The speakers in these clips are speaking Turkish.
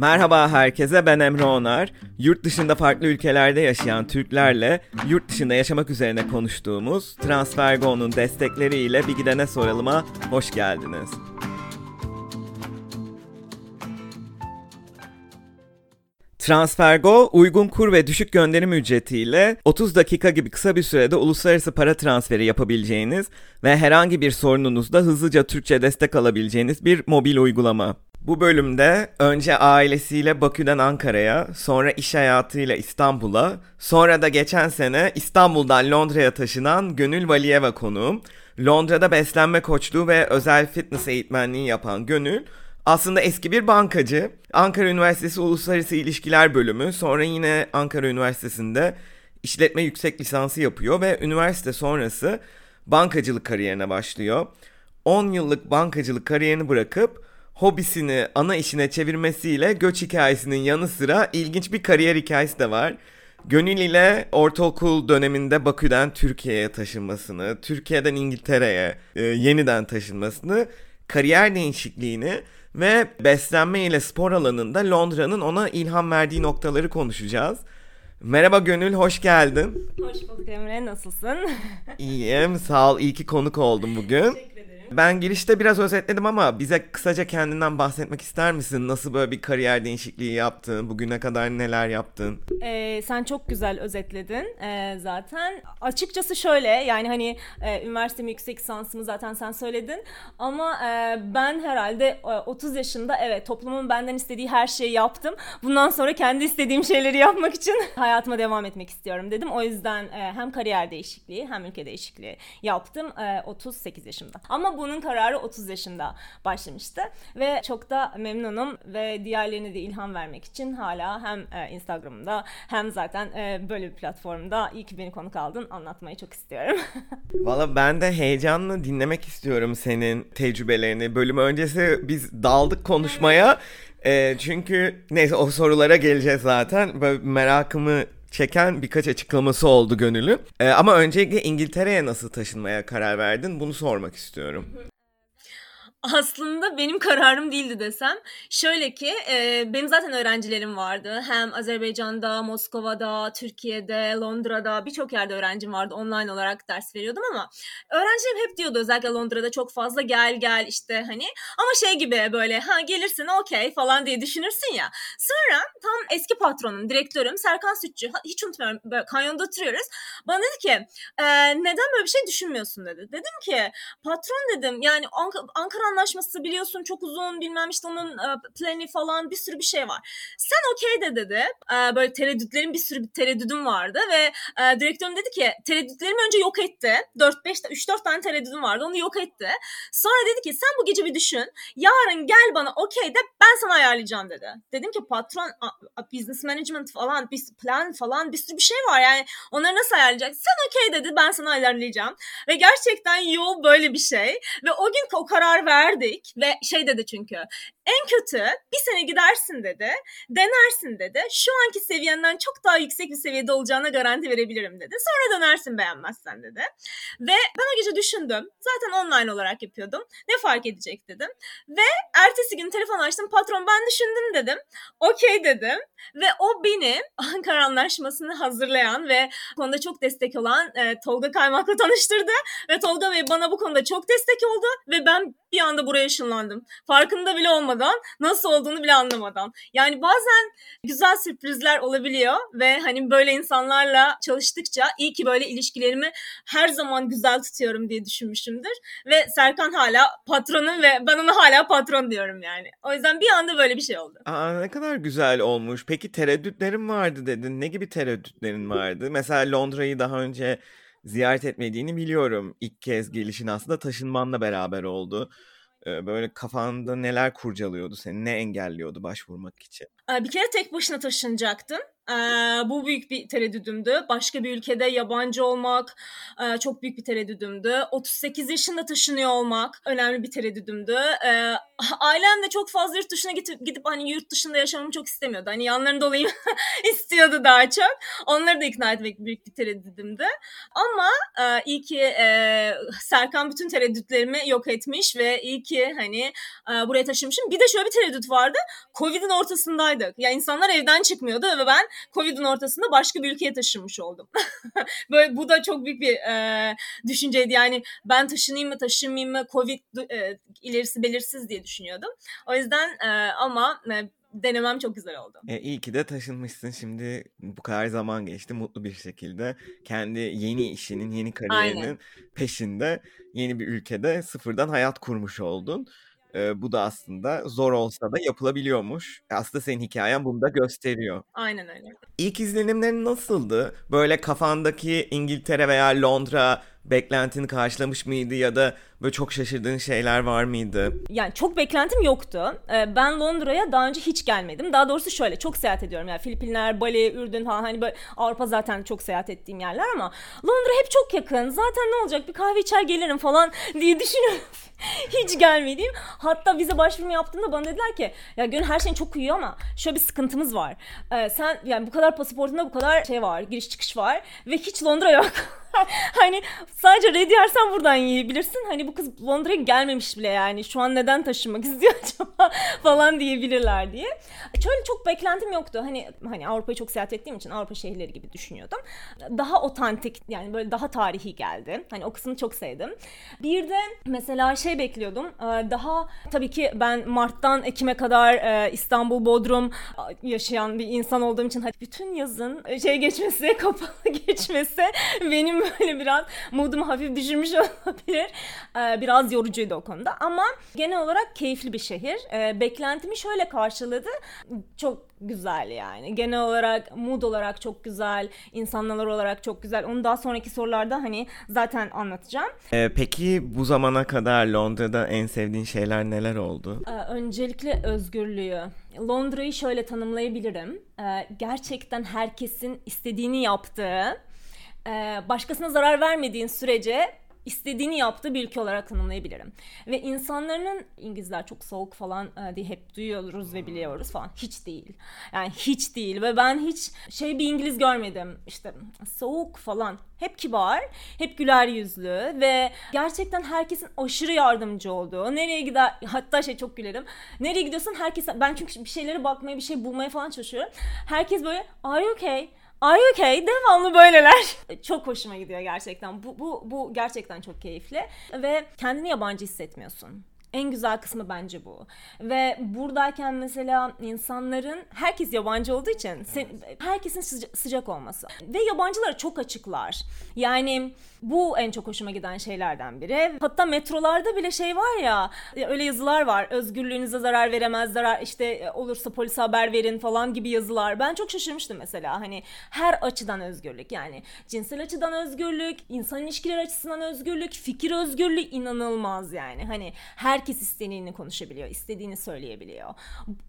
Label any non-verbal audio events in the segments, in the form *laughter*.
Merhaba herkese ben Emre Onar. Yurt dışında farklı ülkelerde yaşayan Türklerle yurt dışında yaşamak üzerine konuştuğumuz Transfergo'nun destekleriyle bir gidene soralıma hoş geldiniz. Transfergo uygun kur ve düşük gönderim ücretiyle 30 dakika gibi kısa bir sürede uluslararası para transferi yapabileceğiniz ve herhangi bir sorununuzda hızlıca Türkçe destek alabileceğiniz bir mobil uygulama. Bu bölümde önce ailesiyle Bakü'den Ankara'ya, sonra iş hayatıyla İstanbul'a, sonra da geçen sene İstanbul'dan Londra'ya taşınan Gönül Valiyeva konuğum. Londra'da beslenme koçluğu ve özel fitness eğitmenliği yapan Gönül, aslında eski bir bankacı. Ankara Üniversitesi Uluslararası İlişkiler Bölümü, sonra yine Ankara Üniversitesi'nde işletme yüksek lisansı yapıyor ve üniversite sonrası bankacılık kariyerine başlıyor. 10 yıllık bankacılık kariyerini bırakıp hobisini ana işine çevirmesiyle göç hikayesinin yanı sıra ilginç bir kariyer hikayesi de var. Gönül ile ortaokul döneminde Bakü'den Türkiye'ye taşınmasını, Türkiye'den İngiltere'ye e, yeniden taşınmasını, kariyer değişikliğini ve beslenme ile spor alanında Londra'nın ona ilham verdiği noktaları konuşacağız. Merhaba Gönül, hoş geldin. Hoş bulduk Emre, nasılsın? İyiyim, sağ ol. İyi ki konuk oldum bugün. Ben girişte biraz özetledim ama bize kısaca kendinden bahsetmek ister misin? Nasıl böyle bir kariyer değişikliği yaptın? Bugüne kadar neler yaptın? Ee, sen çok güzel özetledin ee, zaten. Açıkçası şöyle yani hani e, üniversitemi yüksek lisansımı zaten sen söyledin. Ama e, ben herhalde e, 30 yaşında evet toplumun benden istediği her şeyi yaptım. Bundan sonra kendi istediğim şeyleri yapmak için *laughs* hayatıma devam etmek istiyorum dedim. O yüzden e, hem kariyer değişikliği hem ülke değişikliği yaptım e, 38 yaşımda. Ama bunun kararı 30 yaşında başlamıştı ve çok da memnunum ve diğerlerine de ilham vermek için hala hem e, Instagram'da hem zaten e, böyle bir platformda iyi ki beni konuk aldın anlatmayı çok istiyorum. *laughs* Valla ben de heyecanla dinlemek istiyorum senin tecrübelerini. Bölüm öncesi biz daldık konuşmaya. E, çünkü neyse o sorulara geleceğiz zaten. Böyle merakımı çeken birkaç açıklaması oldu gönülü. Ee, ama öncelikle İngiltere'ye nasıl taşınmaya karar verdin? Bunu sormak istiyorum aslında benim kararım değildi desem. Şöyle ki e, benim zaten öğrencilerim vardı. Hem Azerbaycan'da, Moskova'da, Türkiye'de, Londra'da birçok yerde öğrencim vardı. Online olarak ders veriyordum ama öğrencilerim hep diyordu özellikle Londra'da çok fazla gel gel işte hani ama şey gibi böyle ha gelirsin okey falan diye düşünürsün ya. Sonra tam eski patronum, direktörüm Serkan Sütçü hiç unutmuyorum böyle kanyonda oturuyoruz. Bana dedi ki e, neden böyle bir şey düşünmüyorsun dedi. Dedim ki patron dedim yani Ankara anlaşması biliyorsun çok uzun bilmem işte onun e, planı falan bir sürü bir şey var. Sen okey de dedi. E, böyle tereddütlerin bir sürü bir tereddüdüm vardı ve e, direktörüm dedi ki tereddütlerimi önce yok etti. 4-5 3-4 tane tereddüdüm vardı onu yok etti. Sonra dedi ki sen bu gece bir düşün. Yarın gel bana okey de ben sana ayarlayacağım dedi. Dedim ki patron business management falan bir plan falan bir sürü bir şey var yani onları nasıl ayarlayacak? Sen okey dedi ben sana ayarlayacağım. Ve gerçekten yol böyle bir şey. Ve o gün o karar ver verdik ve şey dedi çünkü en kötü bir sene gidersin dedi, denersin dedi. Şu anki seviyenden çok daha yüksek bir seviyede olacağına garanti verebilirim dedi. Sonra dönersin beğenmezsen dedi. Ve ben o gece düşündüm. Zaten online olarak yapıyordum. Ne fark edecek dedim. Ve ertesi gün telefon açtım. Patron ben düşündüm dedim. Okey dedim. Ve o beni *laughs* Ankara Anlaşması'nı hazırlayan ve konuda çok destek olan e, Tolga Kaymak'la tanıştırdı. Ve Tolga Bey bana bu konuda çok destek oldu. Ve ben bir anda buraya ışınlandım. Farkında bile olmadan, nasıl olduğunu bile anlamadan. Yani bazen güzel sürprizler olabiliyor ve hani böyle insanlarla çalıştıkça iyi ki böyle ilişkilerimi her zaman güzel tutuyorum diye düşünmüşümdür. Ve Serkan hala patronum ve ben ona hala patron diyorum yani. O yüzden bir anda böyle bir şey oldu. Aa, ne kadar güzel olmuş. Peki tereddütlerim vardı dedin. Ne gibi tereddütlerin vardı? Mesela Londra'yı daha önce ziyaret etmediğini biliyorum. İlk kez gelişin aslında taşınmanla beraber oldu. Böyle kafanda neler kurcalıyordu seni? Ne engelliyordu başvurmak için? Bir kere tek başına taşınacaktım. Bu büyük bir tereddüdümdü. Başka bir ülkede yabancı olmak çok büyük bir tereddüdümdü. 38 yaşında taşınıyor olmak önemli bir tereddüdümdü. Ailem de çok fazla yurt dışına gidip, gidip hani yurt dışında yaşamamı çok istemiyordu. Hani yanlarında olayım *laughs* istiyordu daha çok. Onları da ikna etmek büyük bir tereddüdümdü. Ama iyi ki Serkan bütün tereddütlerimi yok etmiş ve iyi ki hani buraya taşımışım. Bir de şöyle bir tereddüt vardı. Covid'in ortasındaydık. Ya insanlar evden çıkmıyordu ve ben Covid'in ortasında başka bir ülkeye taşınmış oldum. *laughs* Böyle bu da çok büyük bir e, düşünceydi. Yani ben taşınayım mı taşınmayayım mı Covid e, ilerisi belirsiz diye düşünüyordum. O yüzden e, ama e, denemem çok güzel oldu. E, iyi ki de taşınmışsın şimdi bu kadar zaman geçti mutlu bir şekilde kendi yeni işinin yeni kariyerinin Aynen. peşinde yeni bir ülkede sıfırdan hayat kurmuş oldun. E, bu da aslında zor olsa da yapılabiliyormuş. Aslında senin hikayen bunu da gösteriyor. Aynen öyle. İlk izlenimlerin nasıldı? Böyle kafandaki İngiltere veya Londra beklentini karşılamış mıydı ya da böyle çok şaşırdığın şeyler var mıydı? Yani çok beklentim yoktu. Ee, ben Londra'ya daha önce hiç gelmedim. Daha doğrusu şöyle çok seyahat ediyorum. Yani Filipinler, Bali, Ürdün falan hani böyle Avrupa zaten çok seyahat ettiğim yerler ama Londra hep çok yakın. Zaten ne olacak bir kahve içer gelirim falan *laughs* diye düşünüyorum. *laughs* hiç gelmediğim. Hatta vize başvurumu yaptığımda bana dediler ki ya Gönül her şeyin çok uyuyor ama şöyle bir sıkıntımız var. Ee, sen yani bu kadar pasaportunda bu kadar şey var, giriş çıkış var ve hiç Londra yok. *laughs* *laughs* hani sadece red yersen buradan yiyebilirsin. Hani bu kız Londra'ya gelmemiş bile yani. Şu an neden taşınmak *laughs* istiyor acaba falan diyebilirler diye. Şöyle çok beklentim yoktu. Hani hani Avrupa'yı çok seyahat ettiğim için Avrupa şehirleri gibi düşünüyordum. Daha otantik yani böyle daha tarihi geldi. Hani o kısmını çok sevdim. Bir de mesela şey bekliyordum. Daha tabii ki ben Mart'tan Ekim'e kadar İstanbul, Bodrum yaşayan bir insan olduğum için hadi bütün yazın şey geçmesi, *laughs* kapalı geçmesi benim *laughs* böyle biraz modumu hafif düşürmüş *laughs* olabilir. Ee, biraz yorucuydu o konuda ama genel olarak keyifli bir şehir. Ee, beklentimi şöyle karşıladı. Çok güzel yani. Genel olarak mood olarak çok güzel, insanlar olarak çok güzel. Onu daha sonraki sorularda hani zaten anlatacağım. Ee, peki bu zamana kadar Londra'da en sevdiğin şeyler neler oldu? Ee, öncelikle özgürlüğü. Londra'yı şöyle tanımlayabilirim. Ee, gerçekten herkesin istediğini yaptığı e, başkasına zarar vermediğin sürece istediğini yaptığı bir ülke olarak tanımlayabilirim. Ve insanların İngilizler çok soğuk falan e, diye hep duyuyoruz ve biliyoruz falan. Hiç değil. Yani hiç değil ve ben hiç şey bir İngiliz görmedim. İşte soğuk falan. Hep kibar, hep güler yüzlü ve gerçekten herkesin aşırı yardımcı olduğu. Nereye gider hatta şey çok gülerim. Nereye gidiyorsan herkes ben çünkü bir şeylere bakmaya, bir şey bulmaya falan çalışıyorum. Herkes böyle are you okay? Are you okay? Devamlı böyleler. *laughs* çok hoşuma gidiyor gerçekten. Bu, bu, bu gerçekten çok keyifli. Ve kendini yabancı hissetmiyorsun. En güzel kısmı bence bu. Ve buradayken mesela insanların herkes yabancı olduğu için sen, herkesin sıca- sıcak olması. Ve yabancılara çok açıklar. Yani bu en çok hoşuma giden şeylerden biri. Hatta metrolarda bile şey var ya öyle yazılar var. Özgürlüğünüze zarar veremez, zarar işte e, olursa polise haber verin falan gibi yazılar. Ben çok şaşırmıştım mesela. Hani her açıdan özgürlük yani cinsel açıdan özgürlük, insan ilişkileri açısından özgürlük, fikir özgürlüğü inanılmaz yani. Hani herkes istediğini konuşabiliyor, istediğini söyleyebiliyor.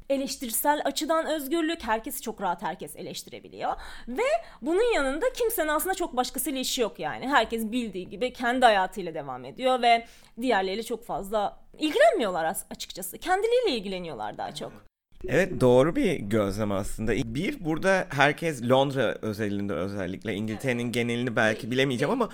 Eleştirisel açıdan özgürlük, herkes çok rahat herkes eleştirebiliyor. Ve bunun yanında kimsenin aslında çok başkasıyla işi yok yani. Herkes herkes bildiği gibi kendi hayatıyla devam ediyor ve diğerleriyle çok fazla ilgilenmiyorlar açıkçası. Kendileriyle ilgileniyorlar daha çok. Evet doğru bir gözlem aslında. Bir burada herkes Londra özelinde özellikle İngiltere'nin genelini belki bilemeyeceğim ama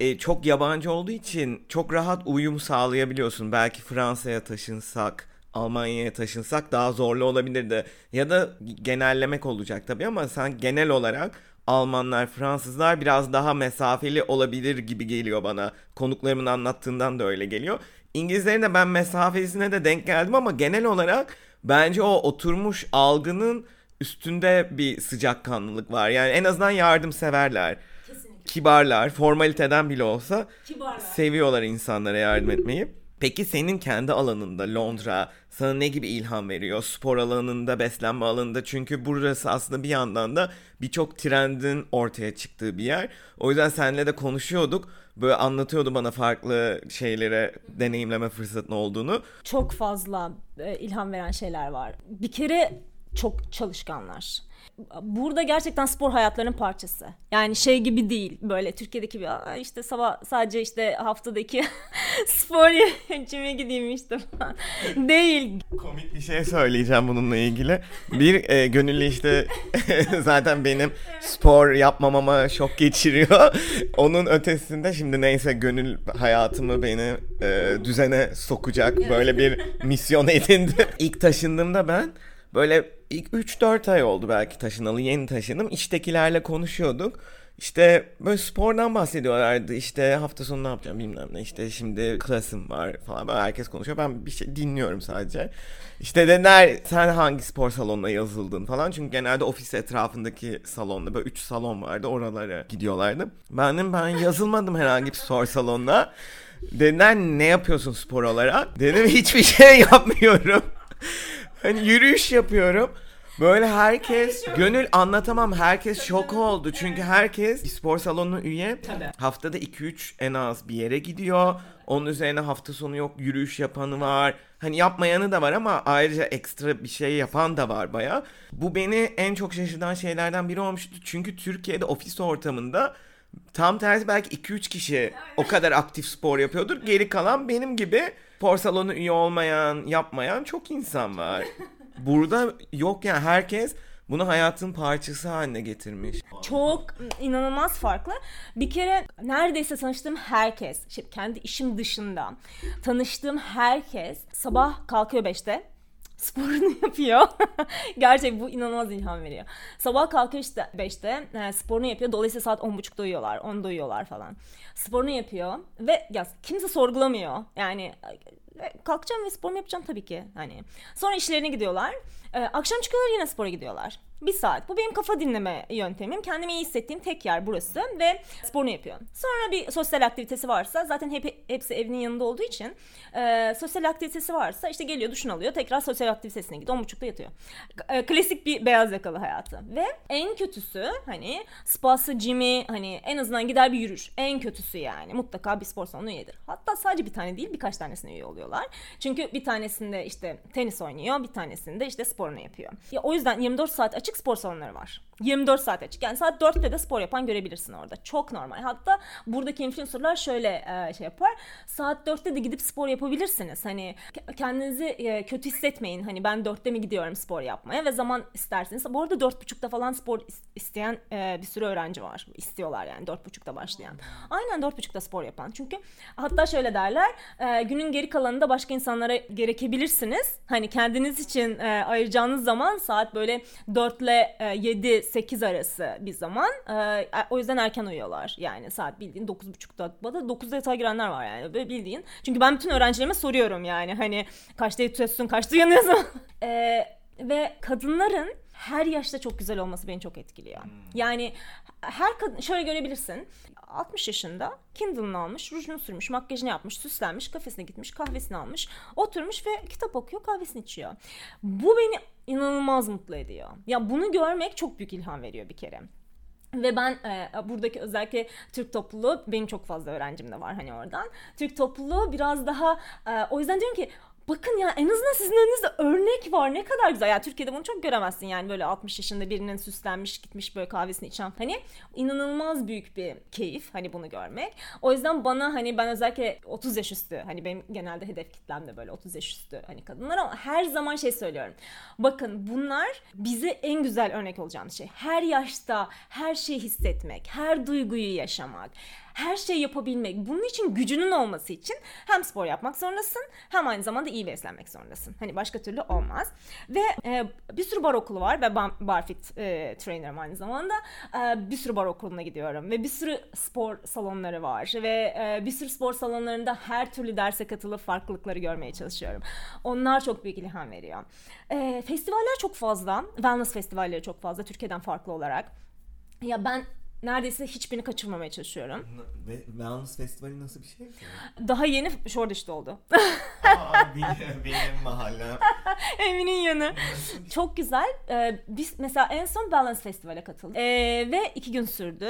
e, çok yabancı olduğu için çok rahat uyum sağlayabiliyorsun. Belki Fransa'ya taşınsak, Almanya'ya taşınsak daha zorlu olabilirdi. Ya da genellemek olacak tabii ama sen genel olarak Almanlar, Fransızlar biraz daha mesafeli olabilir gibi geliyor bana. Konuklarımın anlattığından da öyle geliyor. İngilizlerin de ben mesafesine de denk geldim ama genel olarak bence o oturmuş algının üstünde bir sıcakkanlılık var. Yani en azından yardımseverler. Kesinlikle. Kibarlar, formaliteden bile olsa Kibarlar. seviyorlar insanlara yardım etmeyi. Peki senin kendi alanında Londra sana ne gibi ilham veriyor? Spor alanında, beslenme alanında çünkü burası aslında bir yandan da birçok trendin ortaya çıktığı bir yer. O yüzden seninle de konuşuyorduk. Böyle anlatıyordu bana farklı şeylere deneyimleme fırsatın olduğunu. Çok fazla e, ilham veren şeyler var. Bir kere çok çalışkanlar burada gerçekten spor hayatlarının parçası. Yani şey gibi değil böyle Türkiye'deki bir işte sabah sadece işte haftadaki *laughs* spor cime gideyim işte falan. *laughs* değil. Komik bir şey söyleyeceğim bununla ilgili. Bir e, gönüllü işte *laughs* zaten benim spor yapmamama şok geçiriyor. Onun ötesinde şimdi neyse gönül hayatımı beni e, düzene sokacak böyle bir misyon edindi. İlk taşındığımda ben böyle ilk 3-4 ay oldu belki taşınalı yeni taşındım. İştekilerle konuşuyorduk. İşte böyle spordan bahsediyorlardı. İşte hafta sonu ne yapacağım bilmem ne. İşte şimdi klasım var falan. Böyle herkes konuşuyor. Ben bir şey dinliyorum sadece. İşte dediler sen hangi spor salonuna yazıldın falan. Çünkü genelde ofis etrafındaki salonda böyle 3 salon vardı. Oralara gidiyorlardı. Benim ben yazılmadım herhangi bir spor salonuna. Dediler ne yapıyorsun spor olarak? Dedim hiçbir şey *laughs* yapmıyorum. Hani yürüyüş yapıyorum. Böyle herkes gönül anlatamam herkes şok oldu çünkü herkes spor salonuna üye. Tabii. Haftada 2-3 en az bir yere gidiyor. Onun üzerine hafta sonu yok yürüyüş yapanı var. Hani yapmayanı da var ama ayrıca ekstra bir şey yapan da var baya. Bu beni en çok şaşırtan şeylerden biri olmuştu. Çünkü Türkiye'de ofis ortamında tam tersi belki 2-3 kişi o kadar aktif spor yapıyordur. Geri kalan benim gibi spor salonu üye olmayan, yapmayan çok insan var. *laughs* Burada yok yani herkes bunu hayatın parçası haline getirmiş. Çok inanılmaz farklı. Bir kere neredeyse tanıştığım herkes, işte kendi işim dışında tanıştığım herkes sabah kalkıyor 5'te sporunu *laughs* yapıyor. Gerçek bu inanılmaz ilham veriyor. Sabah kalkıyor işte 5'te e, sporunu yapıyor. Dolayısıyla saat 10.30'da uyuyorlar. 10'da uyuyorlar falan. Sporunu yapıyor ve ya kimse sorgulamıyor. Yani e, kalkacağım ve sporumu yapacağım tabii ki. Hani sonra işlerine gidiyorlar. Ee, akşam çıkıyorlar yine spora gidiyorlar. Bir saat. Bu benim kafa dinleme yöntemim. Kendimi iyi hissettiğim tek yer burası ve sporunu yapıyorum. Sonra bir sosyal aktivitesi varsa zaten hep hepsi evinin yanında olduğu için e, sosyal aktivitesi varsa işte geliyor duşunu alıyor tekrar sosyal aktivitesine gidiyor. 10.30'da yatıyor. E, klasik bir beyaz yakalı hayatı. Ve en kötüsü hani spası, jim'i hani en azından gider bir yürür. En kötüsü yani. Mutlaka bir spor salonu üyedir. Hatta sadece bir tane değil birkaç tanesine üye oluyorlar. Çünkü bir tanesinde işte tenis oynuyor, bir tanesinde işte sporunu yapıyor. Ya o yüzden 24 saat açık spor salonları var. 24 saat açık. Yani saat 4'te de spor yapan görebilirsin orada. Çok normal. Hatta buradaki influencerlar şöyle e, şey yapar. Saat 4'te de gidip spor yapabilirsiniz. Hani kendinizi e, kötü hissetmeyin. Hani ben 4'te mi gidiyorum spor yapmaya ve zaman isterseniz. Bu arada 4.30'da falan spor isteyen e, bir sürü öğrenci var. İstiyorlar yani 4.30'da başlayan. Aynen 4.30'da spor yapan. Çünkü hatta şöyle derler. E, günün geri kalanında başka insanlara gerekebilirsiniz. Hani kendiniz için e, ayıracağınız zaman saat böyle 4 ile e, 7 8 arası bir zaman. E, o yüzden erken uyuyorlar. Yani saat bildiğin 9.30'da. Bana 9'da yatağa girenler var yani. Böyle bildiğin. Çünkü ben bütün öğrencilerime soruyorum yani. Hani kaçta yatıyorsun, kaçta uyanıyorsun. *laughs* e, ve kadınların her yaşta çok güzel olması beni çok etkiliyor. Hmm. Yani her kadın şöyle görebilirsin. 60 yaşında Kindle'ını almış, rujunu sürmüş, makyajını yapmış, süslenmiş, kafesine gitmiş, kahvesini almış, oturmuş ve kitap okuyor, kahvesini içiyor. Bu beni inanılmaz mutlu ediyor. Ya bunu görmek çok büyük ilham veriyor bir kere. Ve ben e, buradaki özellikle Türk topluluğu benim çok fazla öğrencim de var hani oradan. Türk topluluğu biraz daha e, o yüzden diyorum ki Bakın ya en azından sizin önünüzde örnek var. Ne kadar güzel. Ya Türkiye'de bunu çok göremezsin yani böyle 60 yaşında birinin süslenmiş gitmiş böyle kahvesini içen. Hani inanılmaz büyük bir keyif hani bunu görmek. O yüzden bana hani ben özellikle 30 yaş üstü hani benim genelde hedef kitlem de böyle 30 yaş üstü hani kadınlar ama her zaman şey söylüyorum. Bakın bunlar bize en güzel örnek olacağımız şey. Her yaşta her şeyi hissetmek, her duyguyu yaşamak her şeyi yapabilmek. Bunun için gücünün olması için hem spor yapmak zorundasın hem aynı zamanda iyi beslenmek zorundasın. Hani başka türlü olmaz. Ve e, bir sürü bar okulu var ben barfit e, trainer'ım aynı zamanda. E, bir sürü bar okuluna gidiyorum ve bir sürü spor salonları var ve e, bir sürü spor salonlarında her türlü derse katılıp farklılıkları görmeye çalışıyorum. Onlar çok büyük ilham veriyor. E, festivaller çok fazla. Wellness festivalleri çok fazla Türkiye'den farklı olarak. Ya ben neredeyse hiçbirini kaçırmamaya çalışıyorum. Ve Wellness Festivali nasıl bir şey? Daha yeni Shoreditch'te oldu. Aa, benim, benim mahallem. *laughs* Evinin yanı. Çok güzel. Ee, biz mesela en son Balance Festival'e katıldık. Ee, ve iki gün sürdü.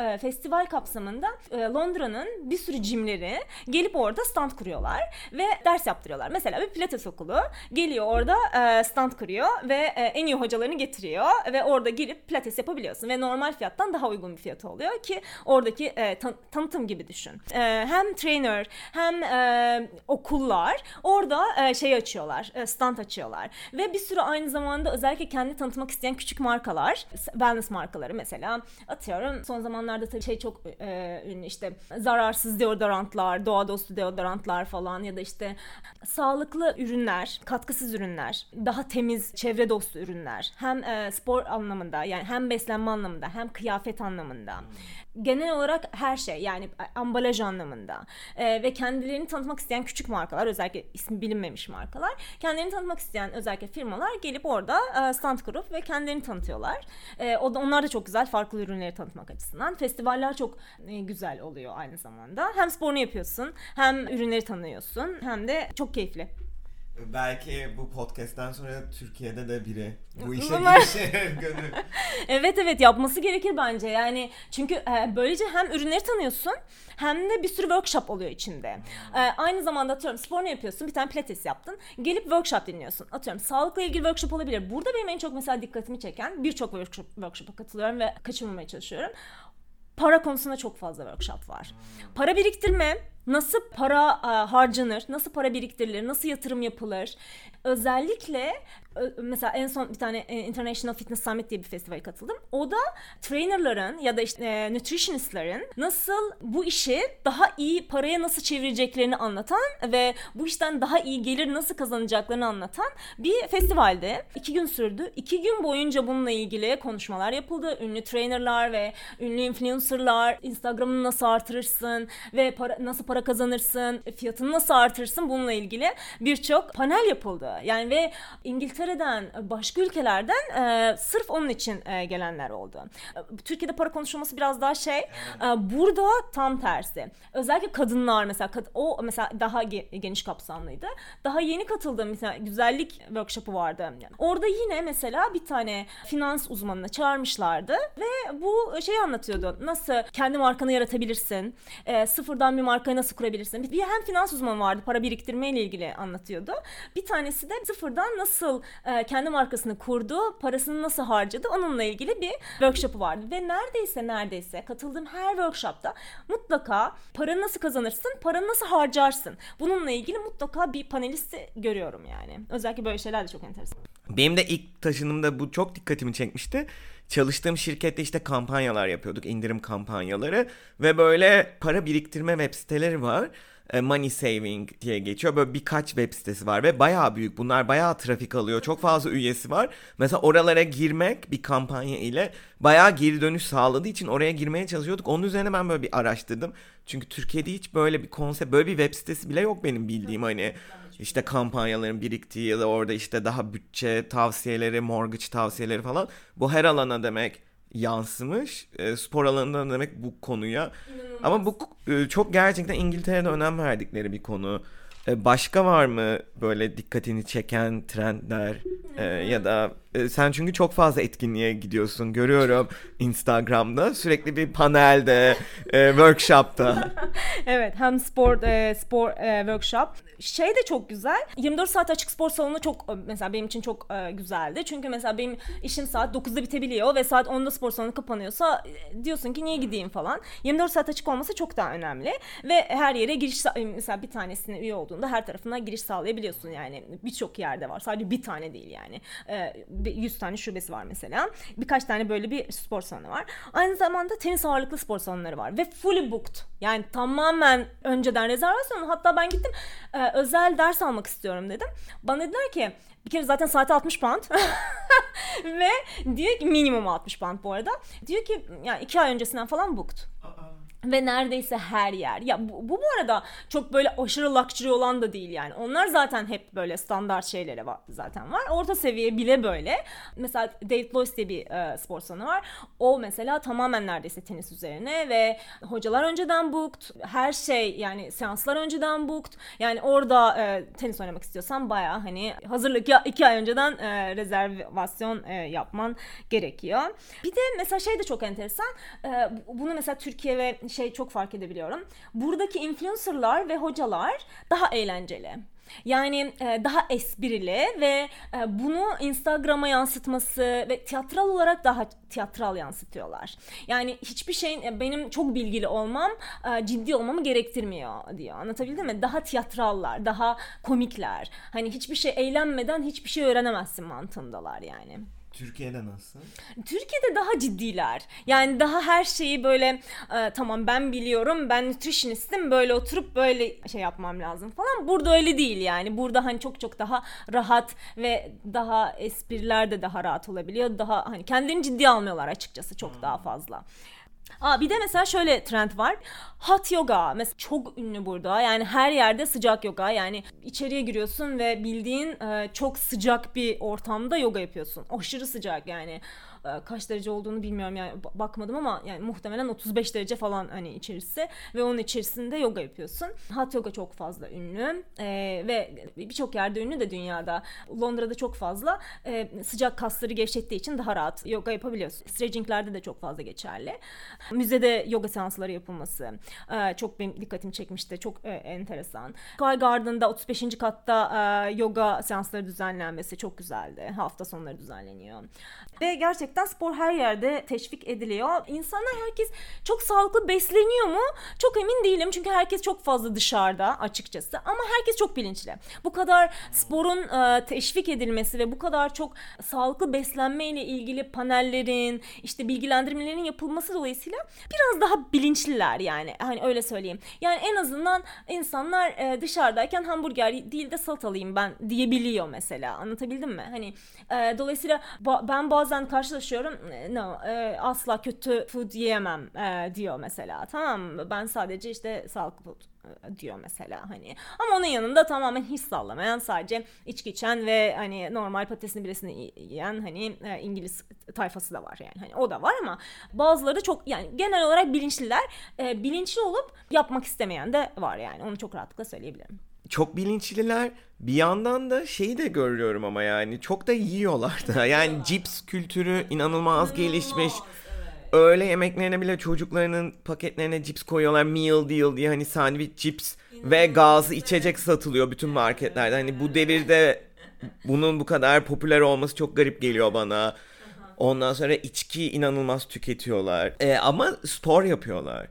Ee, festival kapsamında e, Londra'nın bir sürü cimleri gelip orada stand kuruyorlar ve ders yaptırıyorlar. Mesela bir pilates okulu geliyor orada e, stand kuruyor ve e, en iyi hocalarını getiriyor ve orada girip pilates yapabiliyorsun ve normal fiyattan daha uygun bir fiyatı oluyor ki oradaki e, tan- tanıtım gibi düşün. E, hem trainer hem e, okullar orada e, şey açıyorlar, e, stand açıyorlar. Ve bir sürü aynı zamanda özellikle kendi tanıtmak isteyen küçük markalar, wellness markaları mesela. Atıyorum son zamanlarda tabii şey çok e, ünlü işte zararsız deodorantlar, doğa dostu deodorantlar falan ya da işte sağlıklı ürünler, katkısız ürünler, daha temiz çevre dostu ürünler. Hem e, spor anlamında yani hem beslenme anlamında hem kıyafet anlamında genel olarak her şey yani ambalaj anlamında e, ve kendilerini tanıtmak isteyen küçük markalar özellikle ismi bilinmemiş markalar kendilerini tanıtmak isteyen özellikle firmalar gelip orada e, stand kurup ve kendilerini tanıtıyorlar. E, o da, onlar da çok güzel farklı ürünleri tanıtmak açısından. Festivaller çok e, güzel oluyor aynı zamanda. Hem sporunu yapıyorsun hem ürünleri tanıyorsun hem de çok keyifli. Belki bu podcast'ten sonra Türkiye'de de biri bu işe girişir *laughs* gönül. Evet evet yapması gerekir bence yani çünkü e, böylece hem ürünleri tanıyorsun hem de bir sürü workshop oluyor içinde. E, aynı zamanda atıyorum sporunu yapıyorsun bir tane pilates yaptın gelip workshop dinliyorsun. Atıyorum sağlıkla ilgili workshop olabilir. Burada benim en çok mesela dikkatimi çeken birçok workshop, workshop'a katılıyorum ve kaçırmamaya çalışıyorum. Para konusunda çok fazla workshop var. Para biriktirme, nasıl para e, harcanır, nasıl para biriktirilir, nasıl yatırım yapılır. Özellikle ö- mesela en son bir tane e, International Fitness Summit diye bir festivale katıldım. O da trainerların ya da işte e, nutritionistların nasıl bu işi daha iyi paraya nasıl çevireceklerini anlatan ve bu işten daha iyi gelir nasıl kazanacaklarını anlatan bir festivaldi. İki gün sürdü. İki gün boyunca bununla ilgili konuşmalar yapıldı. Ünlü trainerlar ve ünlü influencerlar Instagram'ını nasıl artırırsın ve para, nasıl para kazanırsın, fiyatını nasıl artırırsın bununla ilgili birçok panel yapıldı. Yani ve İngiltere'den, başka ülkelerden e, sırf onun için e, gelenler oldu. E, Türkiye'de para konuşulması biraz daha şey, e, burada tam tersi. Özellikle kadınlar mesela, o mesela daha ge- geniş kapsamlıydı. Daha yeni katıldığım mesela güzellik workshopu vardı. Yani orada yine mesela bir tane finans uzmanını çağırmışlardı ve bu şeyi anlatıyordu. Nasıl kendi markanı yaratabilirsin, e, sıfırdan bir markayı nasıl kurabilirsin. Bir hem finans uzmanı vardı, para biriktirme ile ilgili anlatıyordu. Bir tanesi de sıfırdan nasıl e, kendi markasını kurdu, parasını nasıl harcadı onunla ilgili bir workshopu vardı. Ve neredeyse neredeyse katıldığım her workshopta mutlaka paranı nasıl kazanırsın, paranı nasıl harcarsın. Bununla ilgili mutlaka bir panelisti görüyorum yani. Özellikle böyle şeyler de çok enteresan. Benim de ilk taşınımda bu çok dikkatimi çekmişti. Çalıştığım şirkette işte kampanyalar yapıyorduk, indirim kampanyaları ve böyle para biriktirme web siteleri var. E, Money Saving diye geçiyor. Böyle birkaç web sitesi var ve bayağı büyük. Bunlar bayağı trafik alıyor. Çok fazla üyesi var. Mesela oralara girmek bir kampanya ile bayağı geri dönüş sağladığı için oraya girmeye çalışıyorduk. Onun üzerine ben böyle bir araştırdım. Çünkü Türkiye'de hiç böyle bir konsept, böyle bir web sitesi bile yok benim bildiğim hani işte kampanyaların biriktiği ya da orada işte daha bütçe tavsiyeleri, mortgage tavsiyeleri falan. Bu her alana demek yansımış. E, spor alanında demek bu konuya. Ama bu e, çok gerçekten İngiltere'de önem verdikleri bir konu. E, başka var mı böyle dikkatini çeken trendler E, ya da sen çünkü çok fazla etkinliğe gidiyorsun görüyorum Instagram'da. Sürekli bir panelde e, workshopta. *laughs* Evet hem spor e, spor e, workshop. Şey de çok güzel 24 saat açık spor salonu çok e, mesela benim için çok e, güzeldi. Çünkü mesela benim işim saat 9'da bitebiliyor ve saat 10'da spor salonu kapanıyorsa e, diyorsun ki niye gideyim falan. 24 saat açık olması çok daha önemli ve her yere giriş e, mesela bir tanesine üye olduğunda her tarafına giriş sağlayabiliyorsun yani. Birçok yerde var sadece bir tane değil yani. E, 100 tane şubesi var mesela. Birkaç tane böyle bir spor salonu var. Aynı zamanda tenis ağırlıklı spor salonları var ve fully booked. Yani tamamen önceden rezervasyon. Hatta ben gittim e, özel ders almak istiyorum dedim. Bana dediler ki bir kere zaten saati 60 pound. *laughs* Ve diyor ki minimum 60 pound bu arada. Diyor ki yani iki ay öncesinden falan booked ve neredeyse her yer. Ya bu, bu bu arada çok böyle aşırı luxury olan da değil yani. Onlar zaten hep böyle standart şeyleri var zaten var. Orta seviye bile böyle. Mesela David Lois diye bir e, spor salonu var. O mesela tamamen neredeyse tenis üzerine ve hocalar önceden booked. Her şey yani seanslar önceden booked. Yani orada e, tenis oynamak istiyorsan baya hani hazırlık ya iki ay önceden e, rezervasyon e, yapman gerekiyor. Bir de mesela şey de çok enteresan. E, bunu mesela Türkiye ve şey çok fark edebiliyorum. Buradaki influencerlar ve hocalar daha eğlenceli. Yani e, daha esprili ve e, bunu Instagram'a yansıtması ve tiyatral olarak daha tiyatral yansıtıyorlar. Yani hiçbir şeyin e, benim çok bilgili olmam e, ciddi olmamı gerektirmiyor diyor. Anlatabildim mi? Daha tiyatrallar, daha komikler. Hani hiçbir şey eğlenmeden hiçbir şey öğrenemezsin mantığındalar yani. Türkiye'de nasıl? Türkiye'de daha ciddiler. Yani daha her şeyi böyle e, tamam ben biliyorum ben nutritionistim böyle oturup böyle şey yapmam lazım falan. Burada öyle değil yani. Burada hani çok çok daha rahat ve daha espriler de daha rahat olabiliyor. Daha hani kendini ciddi almıyorlar açıkçası çok hmm. daha fazla. Aa, bir de mesela şöyle trend var. Hot yoga mesela çok ünlü burada. Yani her yerde sıcak yoga. Yani içeriye giriyorsun ve bildiğin e, çok sıcak bir ortamda yoga yapıyorsun. Aşırı sıcak yani. E, kaç derece olduğunu bilmiyorum yani bakmadım ama yani muhtemelen 35 derece falan hani içerisi ve onun içerisinde yoga yapıyorsun. Hot yoga çok fazla ünlü e, ve birçok yerde ünlü de dünyada. Londra'da çok fazla e, sıcak kasları gevşettiği için daha rahat yoga yapabiliyorsun. Stretchinglerde de çok fazla geçerli. Müzede yoga seansları yapılması e, çok benim dikkatimi çekmişti. Çok e, enteresan. Sky Garden'da 35. katta e, yoga seansları düzenlenmesi çok güzeldi. Hafta sonları düzenleniyor. Ve gerçekten spor her yerde teşvik ediliyor. İnsanlar herkes çok sağlıklı besleniyor mu? Çok emin değilim çünkü herkes çok fazla dışarıda açıkçası ama herkes çok bilinçli. Bu kadar sporun e, teşvik edilmesi ve bu kadar çok sağlıklı beslenme ile ilgili panellerin, işte bilgilendirmelerin yapılması dolayısıyla biraz daha bilinçliler yani. Hani öyle söyleyeyim. Yani en azından insanlar e, dışarıdayken hamburger değil de salatalıyım ben diyebiliyor mesela. Anlatabildim mi? Hani e, dolayısıyla ba- ben bazen karşılaşıyorum no e, asla kötü food yiyemem e, diyor mesela tamam mı? Ben sadece işte sağlıklı food e, diyor mesela hani. Ama onun yanında tamamen hiç sallamayan sadece içki içen ve hani normal patatesini biresini yiyen hani e, İngiliz tayfası da var yani hani o da var ama bazıları çok yani genel olarak bilinçliler. E, bilinçli olup yapmak istemeyen de var yani onu çok rahatlıkla söyleyebilirim çok bilinçliler. Bir yandan da şeyi de görüyorum ama yani çok da yiyorlar da. Yani cips kültürü inanılmaz gelişmiş. Öğle yemeklerine bile çocuklarının paketlerine cips koyuyorlar. Meal deal diye hani sandviç cips ve gazlı içecek satılıyor bütün marketlerde. Hani bu devirde bunun bu kadar popüler olması çok garip geliyor bana. Ondan sonra içki inanılmaz tüketiyorlar. E, ama spor yapıyorlar.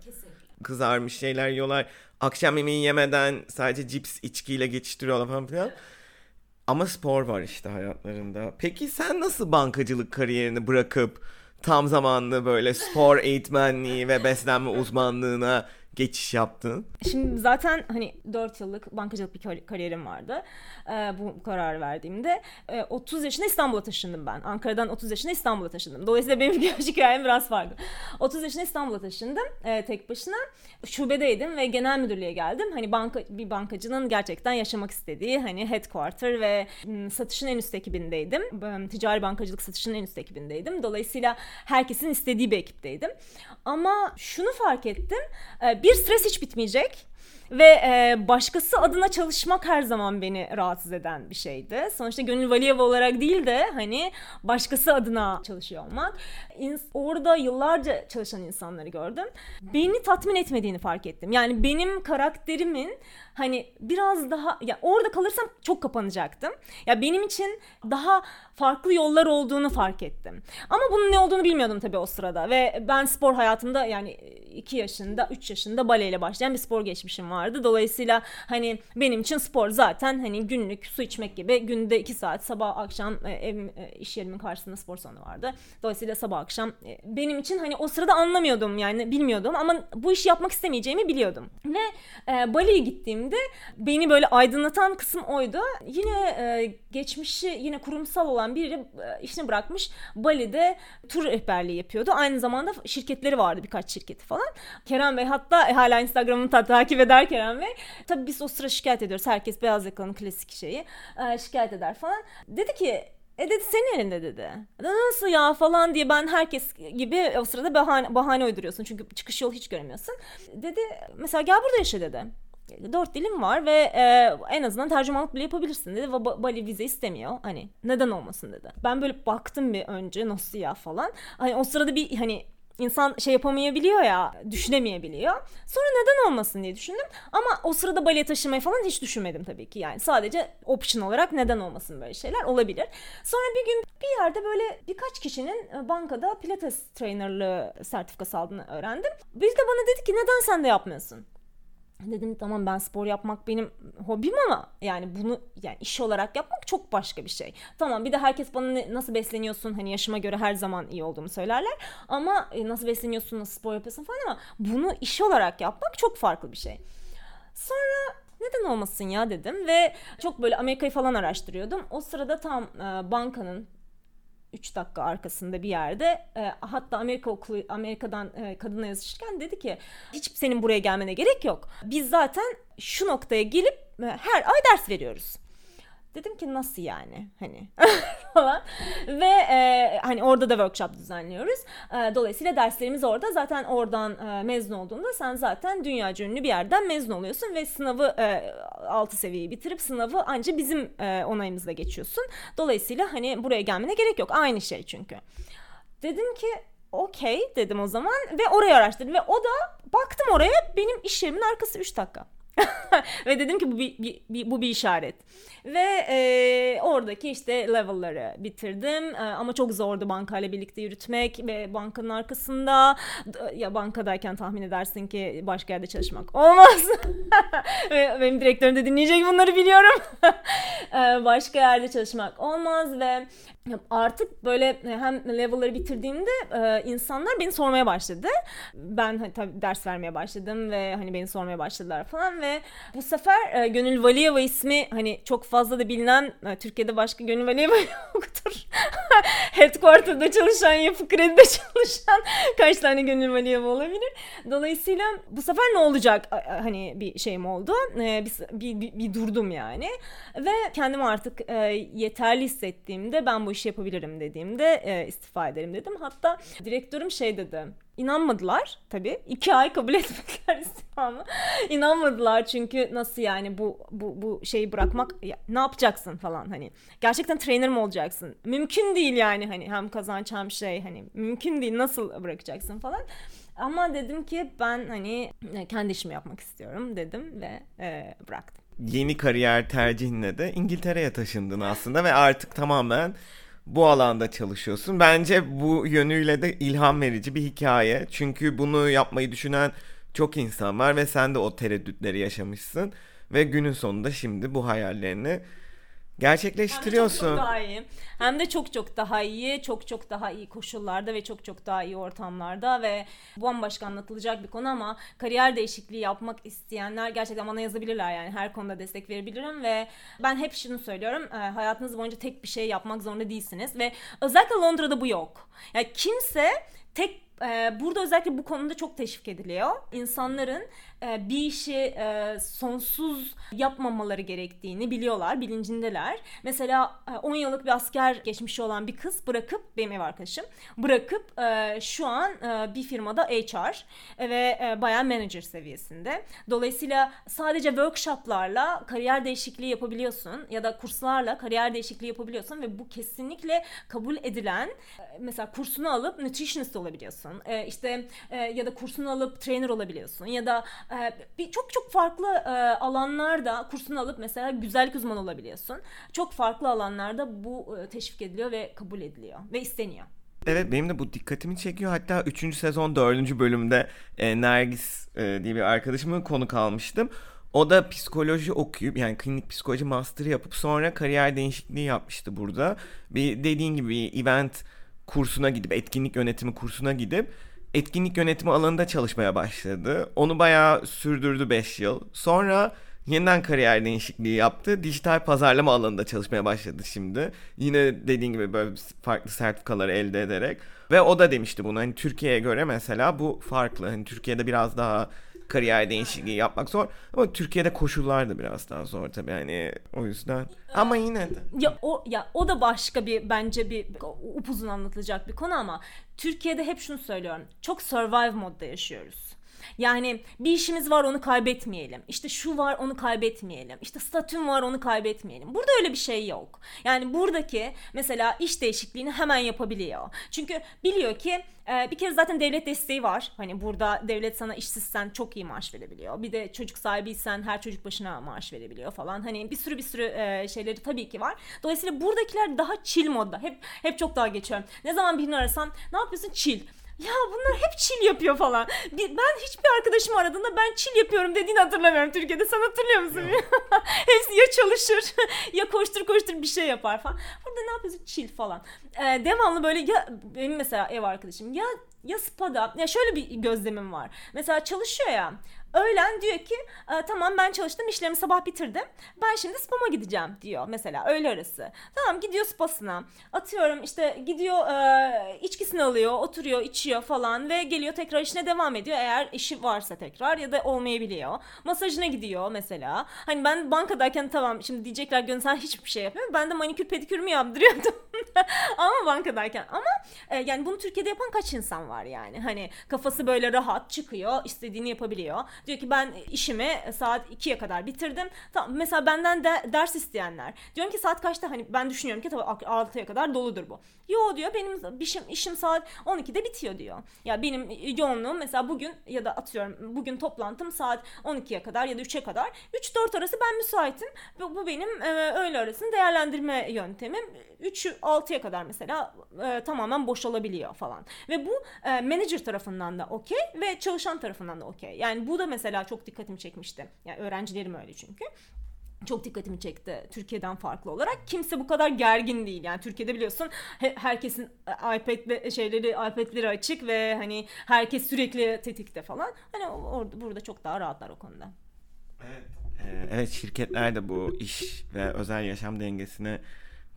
Kızarmış şeyler yiyorlar akşam yemeği yemeden sadece cips içkiyle geçiştiriyorlar falan filan. Ama spor var işte hayatlarında. Peki sen nasıl bankacılık kariyerini bırakıp tam zamanlı böyle spor eğitmenliği ve beslenme uzmanlığına geçiş yaptın? Şimdi zaten hani 4 yıllık bankacılık bir kariyerim vardı. Ee, bu karar verdiğimde. Ee, 30 yaşında İstanbul'a taşındım ben. Ankara'dan 30 yaşında İstanbul'a taşındım. Dolayısıyla benim *laughs* hikayem biraz farklı. 30 yaşında İstanbul'a taşındım e, tek başına. Şubedeydim ve genel müdürlüğe geldim. Hani banka bir bankacının gerçekten yaşamak istediği hani headquarter ve satışın en üst ekibindeydim. Ticari bankacılık satışın en üst ekibindeydim. Dolayısıyla herkesin istediği bir ekipteydim. Ama şunu fark ettim. E, bir stres hiç bitmeyecek. Ve e, başkası adına çalışmak her zaman beni rahatsız eden bir şeydi. Sonuçta Gönül Valiyeva olarak değil de hani başkası adına çalışıyor olmak. İns- orada yıllarca çalışan insanları gördüm. Beni tatmin etmediğini fark ettim. Yani benim karakterimin hani biraz daha ya orada kalırsam çok kapanacaktım. Ya benim için daha farklı yollar olduğunu fark ettim. Ama bunun ne olduğunu bilmiyordum tabii o sırada ve ben spor hayatımda yani 2 yaşında 3 yaşında baleyle başlayan bir spor geçmiş geçmişim vardı. Dolayısıyla hani benim için spor zaten hani günlük su içmek gibi günde iki saat sabah akşam e, ev, e, iş yerimin karşısında spor salonu vardı. Dolayısıyla sabah akşam e, benim için hani o sırada anlamıyordum yani bilmiyordum ama bu işi yapmak istemeyeceğimi biliyordum. Ve e, Bali'ye gittiğimde beni böyle aydınlatan kısım oydu. Yine e, geçmişi yine kurumsal olan biri e, işini bırakmış Bali'de tur rehberliği yapıyordu. Aynı zamanda şirketleri vardı birkaç şirketi falan. Kerem Bey hatta e, hala Instagram'ını ta- takip eder Kerem Bey. Tabii biz o sıra şikayet ediyoruz. Herkes beyaz yakalının klasik şeyi. E, şikayet eder falan. Dedi ki e dedi senin elinde dedi. Nasıl ya falan diye ben herkes gibi o sırada bahane, bahane uyduruyorsun. Çünkü çıkış yolu hiç göremiyorsun. Dedi mesela gel burada yaşa dedi. Dört dilim var ve e, en azından tercümanlık bile yapabilirsin dedi. Ve Bali vize istemiyor. Hani neden olmasın dedi. Ben böyle baktım bir önce nasıl ya falan. Hani o sırada bir hani insan şey yapamayabiliyor ya, düşünemeyebiliyor. Sonra neden olmasın diye düşündüm. Ama o sırada baleye taşımayı falan hiç düşünmedim tabii ki. Yani sadece option olarak neden olmasın böyle şeyler olabilir. Sonra bir gün bir yerde böyle birkaç kişinin e, bankada pilates trainerlığı sertifikası aldığını öğrendim. Bir de bana dedi ki neden sen de yapmıyorsun? Dedim tamam ben spor yapmak benim hobim ama yani bunu yani iş olarak yapmak çok başka bir şey. Tamam bir de herkes bana ne, nasıl besleniyorsun hani yaşıma göre her zaman iyi olduğumu söylerler. Ama e, nasıl besleniyorsun nasıl spor yapıyorsun falan ama bunu iş olarak yapmak çok farklı bir şey. Sonra neden olmasın ya dedim ve çok böyle Amerika'yı falan araştırıyordum. O sırada tam e, bankanın 3 dakika arkasında bir yerde e, hatta Amerika okulu Amerika'dan e, kadına yazışırken dedi ki hiç senin buraya gelmene gerek yok. Biz zaten şu noktaya gelip e, her ay ders veriyoruz. Dedim ki nasıl yani hani *laughs* falan ve e, hani orada da workshop düzenliyoruz. E, dolayısıyla derslerimiz orada zaten oradan e, mezun olduğunda sen zaten dünya ünlü bir yerden mezun oluyorsun ve sınavı e, 6 seviyeyi bitirip sınavı anca bizim e, onayımızla geçiyorsun. Dolayısıyla hani buraya gelmene gerek yok aynı şey çünkü. Dedim ki okey dedim o zaman ve orayı araştırdım ve o da baktım oraya benim iş yerimin arkası 3 dakika. *laughs* ve dedim ki bu bir, bir, bir bu bir işaret. Ve e, oradaki işte level'ları bitirdim. E, ama çok zordu bankayla birlikte yürütmek ve bankanın arkasında ya bankadayken tahmin edersin ki başka yerde çalışmak olmaz. *laughs* Benim direktörüm de dinleyecek bunları biliyorum. *laughs* e, başka yerde çalışmak olmaz ve artık böyle hem level'ları bitirdiğimde e, insanlar beni sormaya başladı. Ben hani, tabii ders vermeye başladım ve hani beni sormaya başladılar falan ve bu sefer e, Gönül Valiyeva ismi hani çok fazla da bilinen e, Türkiye'de başka Gönül Valiyeva *laughs* yoktur. Headquarter'da çalışan, yapı kredide çalışan *laughs* kaç tane Gönül Valiyeva olabilir. Dolayısıyla bu sefer ne olacak hani bir şeyim oldu. E, bir, bir, bir, bir durdum yani. Ve kendimi artık e, yeterli hissettiğimde ben bu işi yapabilirim dediğimde istifa ederim dedim. Hatta direktörüm şey dedi İnanmadılar tabii. İki ay kabul *laughs* etmediler istifamı. İnanmadılar çünkü nasıl yani bu bu bu şeyi bırakmak ya, ne yapacaksın falan hani. Gerçekten trainer mi olacaksın? Mümkün değil yani hani hem kazanç hem şey hani mümkün değil nasıl bırakacaksın falan. Ama dedim ki ben hani kendi işimi yapmak istiyorum dedim ve e, bıraktım. Yeni kariyer tercihinle de İngiltere'ye taşındın aslında ve artık tamamen bu alanda çalışıyorsun. Bence bu yönüyle de ilham verici bir hikaye. Çünkü bunu yapmayı düşünen çok insan var ve sen de o tereddütleri yaşamışsın. Ve günün sonunda şimdi bu hayallerini gerçekleştiriyorsun. Hem de çok, çok daha iyi. Hem de çok çok daha iyi, çok çok daha iyi koşullarda ve çok çok daha iyi ortamlarda ve bambaşka anlatılacak bir konu ama kariyer değişikliği yapmak isteyenler gerçekten bana yazabilirler yani her konuda destek verebilirim ve ben hep şunu söylüyorum e, hayatınız boyunca tek bir şey yapmak zorunda değilsiniz ve özellikle Londra'da bu yok. Yani kimse tek e, burada özellikle bu konuda çok teşvik ediliyor. İnsanların e, bir işi e, sonsuz yapmamaları gerektiğini biliyorlar, bilincindeler. Mesela e, 10 yıllık bir asker geçmişi olan bir kız bırakıp, benim ev arkadaşım, bırakıp e, şu an e, bir firmada HR ve e, bayağı manager seviyesinde. Dolayısıyla sadece workshoplarla kariyer değişikliği yapabiliyorsun ya da kurslarla kariyer değişikliği yapabiliyorsun ve bu kesinlikle kabul edilen e, mesela kursunu alıp nutritionist olabiliyorsun. E, işte e, ya da kursunu alıp trainer olabiliyorsun ya da e, bir çok çok farklı e, alanlarda kursunu alıp mesela güzellik uzmanı olabiliyorsun. Çok farklı alanlarda bu e, teşvik ediliyor ve kabul ediliyor ve isteniyor. Evet benim de bu dikkatimi çekiyor. Hatta 3. sezon 4. bölümde e, Nergis e, diye bir arkadaşımın konu kalmıştım. O da psikoloji okuyup yani klinik psikoloji master yapıp sonra kariyer değişikliği yapmıştı burada. Bir dediğin gibi event kursuna gidip etkinlik yönetimi kursuna gidip etkinlik yönetimi alanında çalışmaya başladı. Onu bayağı sürdürdü 5 yıl. Sonra yeniden kariyer değişikliği yaptı. Dijital pazarlama alanında çalışmaya başladı şimdi. Yine dediğin gibi böyle farklı sertifikaları elde ederek. Ve o da demişti bunu. Hani Türkiye'ye göre mesela bu farklı. Hani Türkiye'de biraz daha kariyer değişikliği yapmak zor. Ama Türkiye'de koşullar da biraz daha zor tabii yani o yüzden. Ama yine de. Ya o ya o da başka bir bence bir upuzun anlatılacak bir konu ama Türkiye'de hep şunu söylüyorum. Çok survive modda yaşıyoruz. Yani bir işimiz var onu kaybetmeyelim. İşte şu var onu kaybetmeyelim. İşte statüm var onu kaybetmeyelim. Burada öyle bir şey yok. Yani buradaki mesela iş değişikliğini hemen yapabiliyor. Çünkü biliyor ki e, bir kere zaten devlet desteği var. Hani burada devlet sana işsizsen çok iyi maaş verebiliyor. Bir de çocuk sahibiysen her çocuk başına maaş verebiliyor falan. Hani bir sürü bir sürü e, şeyleri tabii ki var. Dolayısıyla buradakiler daha chill modda. Hep hep çok daha geçiyorum. Ne zaman birini arasam ne yapıyorsun chill ya bunlar hep chill yapıyor falan. Ben hiçbir arkadaşım aradığında ben chill yapıyorum dediğini hatırlamıyorum Türkiye'de. Sen hatırlıyor musun? *laughs* Hepsi ya çalışır *laughs* ya koştur koştur bir şey yapar falan. Burada ne yapıyorsun? Chill falan. Ee, devamlı böyle ya benim mesela ev arkadaşım ya ya spada ya şöyle bir gözlemim var. Mesela çalışıyor ya Öğlen diyor ki e, tamam ben çalıştım işlerimi sabah bitirdim. Ben şimdi spama gideceğim diyor mesela öğle arası. Tamam gidiyor spasına. Atıyorum işte gidiyor e, içkisini alıyor oturuyor içiyor falan ve geliyor tekrar işine devam ediyor. Eğer işi varsa tekrar ya da olmayabiliyor. Masajına gidiyor mesela. Hani ben bankadayken tamam şimdi diyecekler Gönül sen hiçbir şey yapmıyor. Ben de manikür pedikürümü yaptırıyordum. *laughs* ama bankadayken. Ama e, yani bunu Türkiye'de yapan kaç insan var yani. Hani kafası böyle rahat çıkıyor istediğini yapabiliyor. Diyor ki ben işimi saat 2'ye kadar bitirdim. Tamam mesela benden de ders isteyenler. Diyorum ki saat kaçta hani ben düşünüyorum ki tabii 6'ya kadar doludur bu. Yo diyor benim işim, işim saat 12'de bitiyor diyor. Ya benim yoğunluğum mesela bugün ya da atıyorum bugün toplantım saat 12'ye kadar ya da 3'e kadar. 3-4 arası ben müsaitim. Bu, bu benim e, öğle arasını değerlendirme yöntemim. 3-6'ya kadar mesela e, tamamen boşalabiliyor falan. Ve bu e, manager tarafından da okey ve çalışan tarafından da okey. Yani bu da mesela çok dikkatimi çekmişti. Yani öğrencilerim öyle çünkü çok dikkatimi çekti Türkiye'den farklı olarak. Kimse bu kadar gergin değil. Yani Türkiye'de biliyorsun herkesin e, iPad şeyleri iPad'leri açık ve hani herkes sürekli tetikte falan. Hani orada burada çok daha rahatlar o konuda. Evet. Ee, evet şirketler de bu iş ve özel yaşam dengesine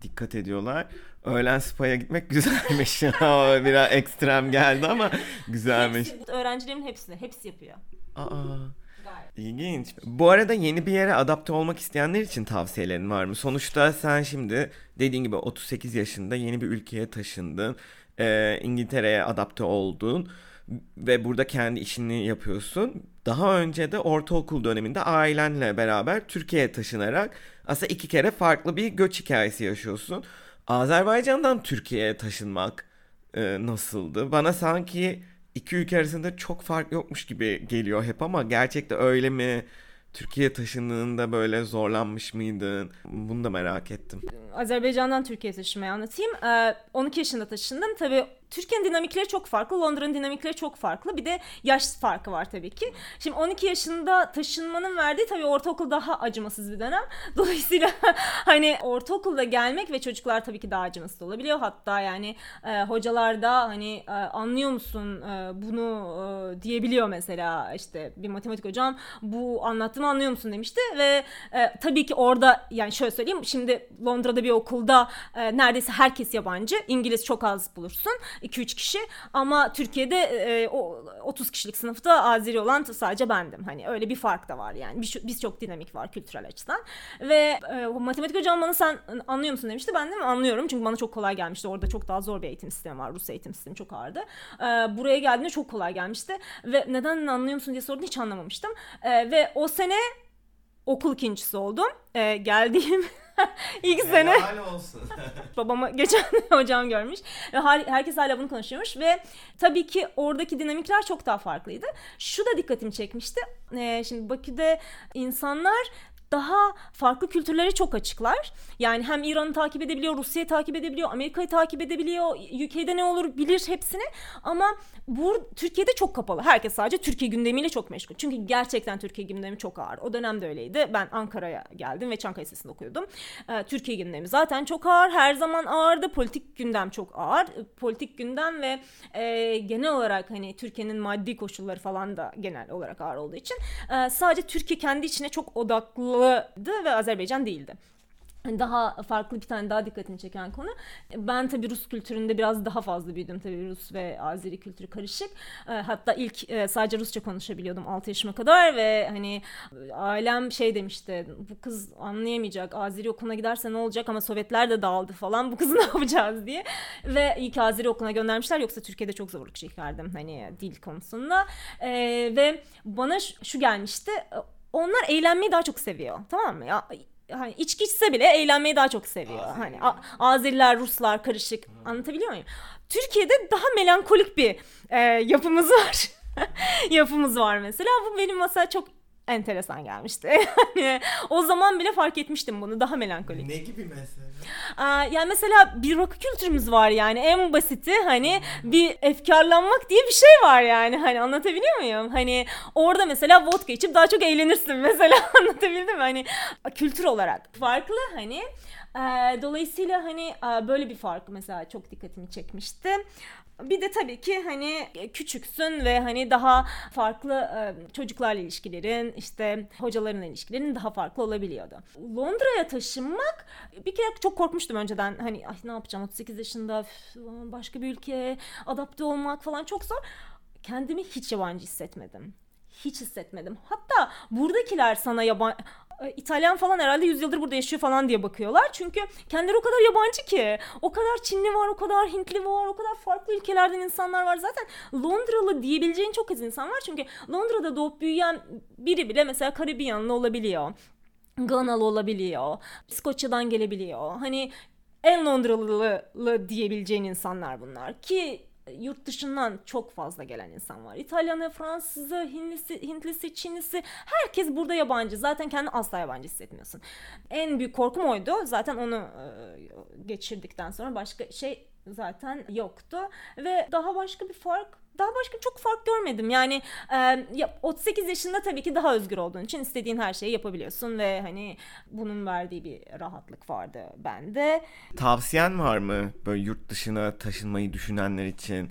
dikkat ediyorlar. Öğlen spa'ya gitmek *laughs* güzelmiş. Biraz ekstrem geldi ama güzelmiş. Hepsi, öğrencilerin hepsini, hepsi yapıyor. Aa. İlginç. Bu arada yeni bir yere adapte olmak isteyenler için tavsiyelerin var mı? Sonuçta sen şimdi dediğin gibi 38 yaşında yeni bir ülkeye taşındın. Ee, İngiltere'ye adapte oldun ve burada kendi işini yapıyorsun. Daha önce de ortaokul döneminde ailenle beraber Türkiye'ye taşınarak aslında iki kere farklı bir göç hikayesi yaşıyorsun. Azerbaycan'dan Türkiye'ye taşınmak e, nasıldı? Bana sanki iki ülke arasında çok fark yokmuş gibi geliyor hep ama gerçekten öyle mi? Türkiye taşındığında böyle zorlanmış mıydın? Bunu da merak ettim. Azerbaycan'dan Türkiye'ye taşınmayı anlatayım. Ee, 12 yaşında taşındım. Tabii Türkiye'nin dinamikleri çok farklı, Londra'nın dinamikleri çok farklı. Bir de yaş farkı var tabii ki. Şimdi 12 yaşında taşınmanın verdiği tabii ortaokul daha acımasız bir dönem. *laughs* Dolayısıyla hani ortaokulda gelmek ve çocuklar tabii ki daha acımasız olabiliyor. Hatta yani e, hocalar da hani e, anlıyor musun e, bunu e, diyebiliyor mesela işte bir matematik hocam bu anlattığımı anlıyor musun demişti ve e, tabii ki orada yani şöyle söyleyeyim şimdi Londra'da bir okulda e, neredeyse herkes yabancı. İngiliz çok az bulursun. 2-3 kişi ama Türkiye'de e, o 30 kişilik sınıfta Azeri olan sadece bendim. Hani öyle bir fark da var yani. Biz, biz çok dinamik var kültürel açıdan. Ve e, matematik hocam bana sen anlıyor musun demişti. Ben de anlıyorum çünkü bana çok kolay gelmişti. Orada çok daha zor bir eğitim sistemi var. Rus eğitim sistemi çok ağırdı. E, buraya geldiğinde çok kolay gelmişti. Ve neden anlıyor musun diye sorduğunda hiç anlamamıştım. E, ve o sene okul ikincisi oldum. E, geldiğim *laughs* *laughs* İlk sene. olsun. *laughs* Babamı geçen *laughs* hocam görmüş. Ve herkes hala bunu konuşuyormuş ve tabii ki oradaki dinamikler çok daha farklıydı. Şu da dikkatimi çekmişti. Ee, şimdi Bakü'de insanlar daha farklı kültürlere çok açıklar. Yani hem İran'ı takip edebiliyor, Rusya'yı takip edebiliyor, Amerika'yı takip edebiliyor, UK'de ne olur bilir hepsini. Ama bu Türkiye'de çok kapalı. Herkes sadece Türkiye gündemiyle çok meşgul. Çünkü gerçekten Türkiye gündemi çok ağır. O dönemde öyleydi. Ben Ankara'ya geldim ve Çankaya Lisesi'nde okuyordum. Ee, Türkiye gündemi zaten çok ağır. Her zaman ağırdı. Politik gündem çok ağır. Politik gündem ve e, genel olarak hani Türkiye'nin maddi koşulları falan da genel olarak ağır olduğu için e, sadece Türkiye kendi içine çok odaklıydı ve Azerbaycan değildi daha farklı bir tane daha dikkatini çeken konu. Ben tabii Rus kültüründe biraz daha fazla büyüdüm tabii Rus ve Azeri kültürü karışık. Ee, hatta ilk e, sadece Rusça konuşabiliyordum 6 yaşıma kadar ve hani ailem şey demişti bu kız anlayamayacak Azeri okuluna giderse ne olacak ama Sovyetler de dağıldı falan bu kızı *laughs* ne yapacağız diye. Ve ilk Azeri okuluna göndermişler yoksa Türkiye'de çok zorluk çekerdim hani dil konusunda. Ee, ve bana şu gelmişti onlar eğlenmeyi daha çok seviyor tamam mı? Ya hani içki içse bile eğlenmeyi daha çok seviyor. Azeri. Hani A- Azeriler, Ruslar karışık. Hmm. Anlatabiliyor muyum? Türkiye'de daha melankolik bir e, yapımız var. *laughs* yapımız var mesela. Bu benim mesela çok enteresan gelmişti. *laughs* yani o zaman bile fark etmiştim bunu daha melankolik. Ne gibi mesela? Aa, yani mesela bir rock kültürümüz var yani en basiti hani bir efkarlanmak diye bir şey var yani hani anlatabiliyor muyum? Hani orada mesela vodka içip daha çok eğlenirsin *laughs* mesela anlatabildim mi? Hani kültür olarak farklı hani e, dolayısıyla hani böyle bir fark mesela çok dikkatimi çekmişti. Bir de tabii ki hani küçüksün ve hani daha farklı e, çocuklarla ilişkilerin işte hocalarınla ilişkilerin daha farklı olabiliyordu. Londra'ya taşınmak bir kere çok korkmuştum önceden hani ay ne yapacağım 38 yaşında başka bir ülkeye adapte olmak falan çok zor. Kendimi hiç yabancı hissetmedim hiç hissetmedim. Hatta buradakiler sana yabancı e, İtalyan falan herhalde 100 yıldır burada yaşıyor falan diye bakıyorlar. Çünkü kendileri o kadar yabancı ki. O kadar Çinli var, o kadar Hintli var, o kadar farklı ülkelerden insanlar var. Zaten Londralı diyebileceğin çok az insan var. Çünkü Londra'da doğup büyüyen biri bile mesela Karibiyanlı olabiliyor. Ganalı olabiliyor. İskoçya'dan gelebiliyor. Hani en Londralı diyebileceğin insanlar bunlar. Ki yurt dışından çok fazla gelen insan var. İtalyanı, Fransızı, Hindlisi, Hintlisi, Çinlisi herkes burada yabancı. Zaten kendini asla yabancı hissetmiyorsun. En büyük korkum oydu. Zaten onu e, geçirdikten sonra başka şey zaten yoktu ve daha başka bir fark daha başka çok fark görmedim. Yani e, 38 yaşında tabii ki daha özgür olduğun için istediğin her şeyi yapabiliyorsun ve hani bunun verdiği bir rahatlık vardı bende. Tavsiyen var mı böyle yurt dışına taşınmayı düşünenler için?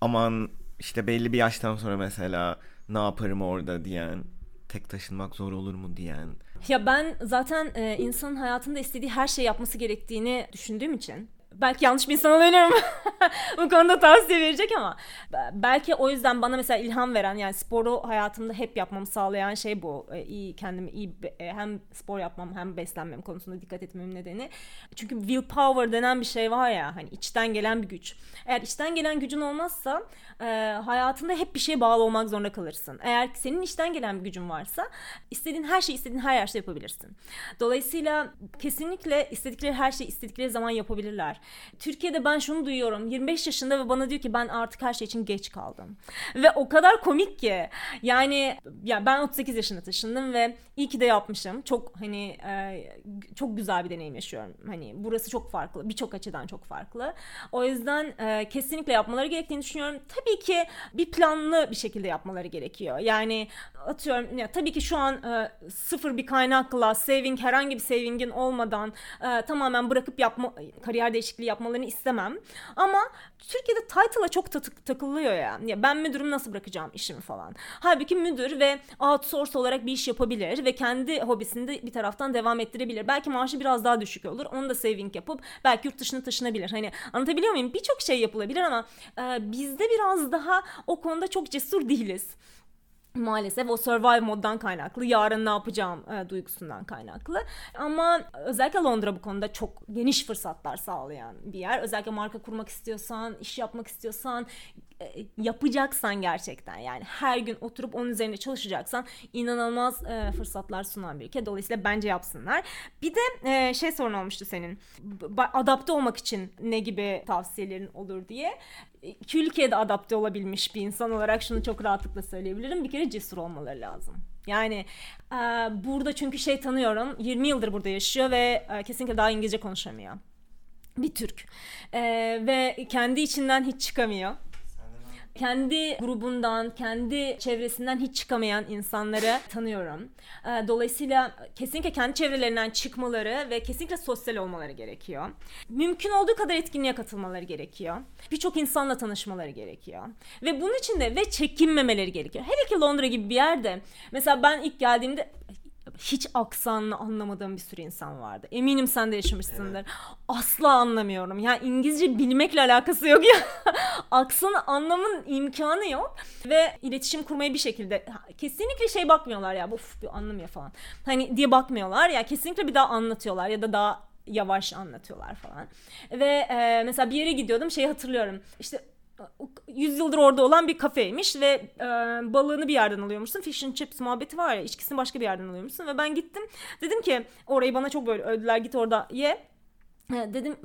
Aman işte belli bir yaştan sonra mesela ne yaparım orada diyen tek taşınmak zor olur mu diyen. Ya ben zaten e, insanın hayatında istediği her şeyi yapması gerektiğini düşündüğüm için belki yanlış bir insan olabilirim *laughs* bu konuda tavsiye verecek ama belki o yüzden bana mesela ilham veren yani sporu hayatımda hep yapmamı sağlayan şey bu. E, iyi kendimi iyi e, hem spor yapmam hem beslenmem konusunda dikkat etmem nedeni. Çünkü willpower denen bir şey var ya hani içten gelen bir güç. Eğer içten gelen gücün olmazsa e, hayatında hep bir şeye bağlı olmak zorunda kalırsın. Eğer senin içten gelen bir gücün varsa istediğin her şeyi istediğin her yaşta yapabilirsin. Dolayısıyla kesinlikle istedikleri her şeyi istedikleri zaman yapabilirler. Türkiye'de ben şunu duyuyorum. 25 yaşında ve bana diyor ki ben artık her şey için geç kaldım. Ve o kadar komik ki. Yani ya ben 38 yaşında taşındım ve iyi ki de yapmışım. Çok hani e, çok güzel bir deneyim yaşıyorum. Hani burası çok farklı. Birçok açıdan çok farklı. O yüzden e, kesinlikle yapmaları gerektiğini düşünüyorum. Tabii ki bir planlı bir şekilde yapmaları gerekiyor. Yani atıyorum ya tabii ki şu an e, sıfır bir kaynakla saving herhangi bir savingin olmadan e, tamamen bırakıp yapma kariyer değişikliği yapmalarını istemem. Ama Türkiye'de title'a çok takılıyor ya. ya. Ben müdürüm nasıl bırakacağım işimi falan. Halbuki müdür ve outsource olarak bir iş yapabilir ve kendi hobisini de bir taraftan devam ettirebilir. Belki maaşı biraz daha düşük olur. Onu da saving yapıp belki yurt dışına taşınabilir. Hani anlatabiliyor muyum? Birçok şey yapılabilir ama e, bizde biraz daha o konuda çok cesur *laughs* değiliz maalesef o survive moddan kaynaklı yarın ne yapacağım e, duygusundan kaynaklı. Ama özellikle Londra bu konuda çok geniş fırsatlar sağlayan bir yer. Özellikle marka kurmak istiyorsan iş yapmak istiyorsan yapacaksan gerçekten yani her gün oturup onun üzerinde çalışacaksan inanılmaz e, fırsatlar sunan bir ülke. Dolayısıyla bence yapsınlar. Bir de e, şey sorun olmuştu senin. Adapte olmak için ne gibi tavsiyelerin olur diye. İki ülkeye de adapte olabilmiş bir insan olarak şunu çok rahatlıkla söyleyebilirim. Bir kere cesur olmaları lazım. Yani e, burada çünkü şey tanıyorum 20 yıldır burada yaşıyor ve e, kesinlikle daha İngilizce konuşamıyor. Bir Türk. E, ve kendi içinden hiç çıkamıyor kendi grubundan, kendi çevresinden hiç çıkamayan insanları tanıyorum. Ee, dolayısıyla kesinlikle kendi çevrelerinden çıkmaları ve kesinlikle sosyal olmaları gerekiyor. Mümkün olduğu kadar etkinliğe katılmaları gerekiyor. Birçok insanla tanışmaları gerekiyor. Ve bunun için de ve çekinmemeleri gerekiyor. Hele ki Londra gibi bir yerde. Mesela ben ilk geldiğimde hiç aksanını anlamadığım bir sürü insan vardı. Eminim sen de yaşamışsındır. Evet. Asla anlamıyorum. Yani İngilizce bilmekle alakası yok ya. *laughs* aksanı anlamın imkanı yok. Ve iletişim kurmayı bir şekilde kesinlikle şey bakmıyorlar ya. Of bir anlamıyor falan. Hani diye bakmıyorlar ya. Kesinlikle bir daha anlatıyorlar ya da daha yavaş anlatıyorlar falan. Ve e, mesela bir yere gidiyordum şeyi hatırlıyorum. İşte 100 yıldır orada olan bir kafeymiş ve e, balığını bir yerden alıyormuşsun. Fish and chips muhabbeti var ya içkisini başka bir yerden alıyormuşsun ve ben gittim. Dedim ki orayı bana çok böyle övdüler git orada ye. Dedim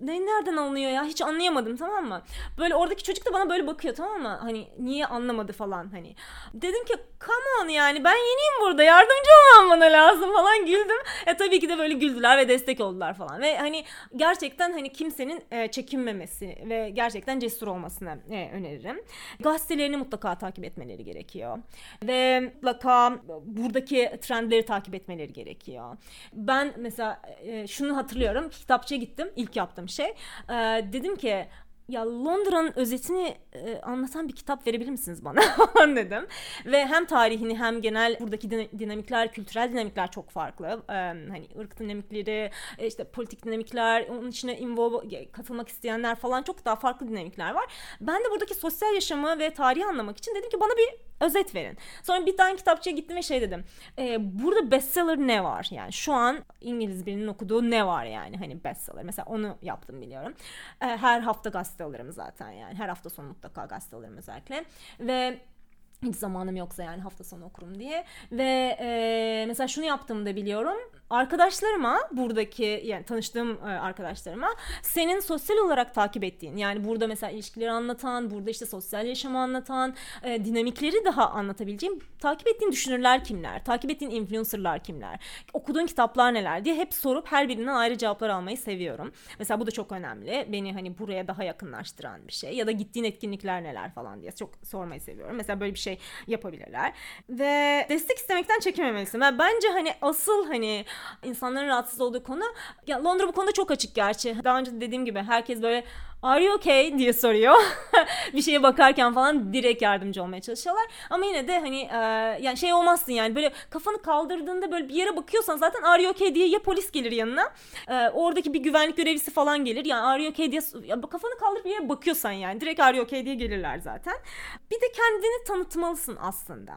ne nereden alınıyor ya hiç anlayamadım tamam mı? Böyle oradaki çocuk da bana böyle bakıyor tamam mı? Hani niye anlamadı falan hani. Dedim ki come on yani ben yeniyim burada yardımcı olmam bana lazım falan güldüm. E tabii ki de böyle güldüler ve destek oldular falan. Ve hani gerçekten hani kimsenin e, çekinmemesi ve gerçekten cesur olmasını e, öneririm. Gazetelerini mutlaka takip etmeleri gerekiyor. Ve mutlaka buradaki trendleri takip etmeleri gerekiyor. Ben mesela e, şunu hatırlıyorum kitapçıya gittim. İlk yaptığım şey. E, dedim ki ya Londra'nın özetini e, anlatan bir kitap verebilir misiniz bana *laughs* dedim. Ve hem tarihini hem genel buradaki dinamikler, kültürel dinamikler çok farklı. E, hani ırk dinamikleri, e, işte politik dinamikler, onun içine involve, katılmak isteyenler falan çok daha farklı dinamikler var. Ben de buradaki sosyal yaşamı ve tarihi anlamak için dedim ki bana bir özet verin. Sonra bir tane kitapçıya gittim ve şey dedim. E, burada bestseller ne var? Yani şu an İngiliz birinin okuduğu ne var yani hani bestseller. Mesela onu yaptım biliyorum. E, her hafta gazete alırım zaten yani. Her hafta sonu mutlaka gazete alırım özellikle. Ve hiç zamanım yoksa yani hafta sonu okurum diye. Ve e, mesela şunu yaptığımı biliyorum arkadaşlarıma buradaki yani tanıştığım e, arkadaşlarıma senin sosyal olarak takip ettiğin yani burada mesela ilişkileri anlatan burada işte sosyal yaşamı anlatan e, dinamikleri daha anlatabileceğim takip ettiğin düşünürler kimler takip ettiğin influencerlar kimler okuduğun kitaplar neler diye hep sorup her birinden ayrı cevaplar almayı seviyorum. Mesela bu da çok önemli. Beni hani buraya daha yakınlaştıran bir şey ya da gittiğin etkinlikler neler falan diye çok sormayı seviyorum. Mesela böyle bir şey yapabilirler. Ve destek istemekten çekinmemelisin. Ben bence hani asıl hani insanların rahatsız olduğu konu ya Londra bu konuda çok açık gerçi. Daha önce dediğim gibi herkes böyle Are you okay diye soruyor. *laughs* bir şeye bakarken falan direkt yardımcı olmaya çalışıyorlar. Ama yine de hani e, yani şey olmazsın yani böyle kafanı kaldırdığında böyle bir yere bakıyorsan zaten are you okay diye ya polis gelir yanına. E, oradaki bir güvenlik görevlisi falan gelir. Yani are you okay diye ya kafanı kaldırıp bir yere bakıyorsan yani direkt are you okay diye gelirler zaten. Bir de kendini tanıtmalısın aslında.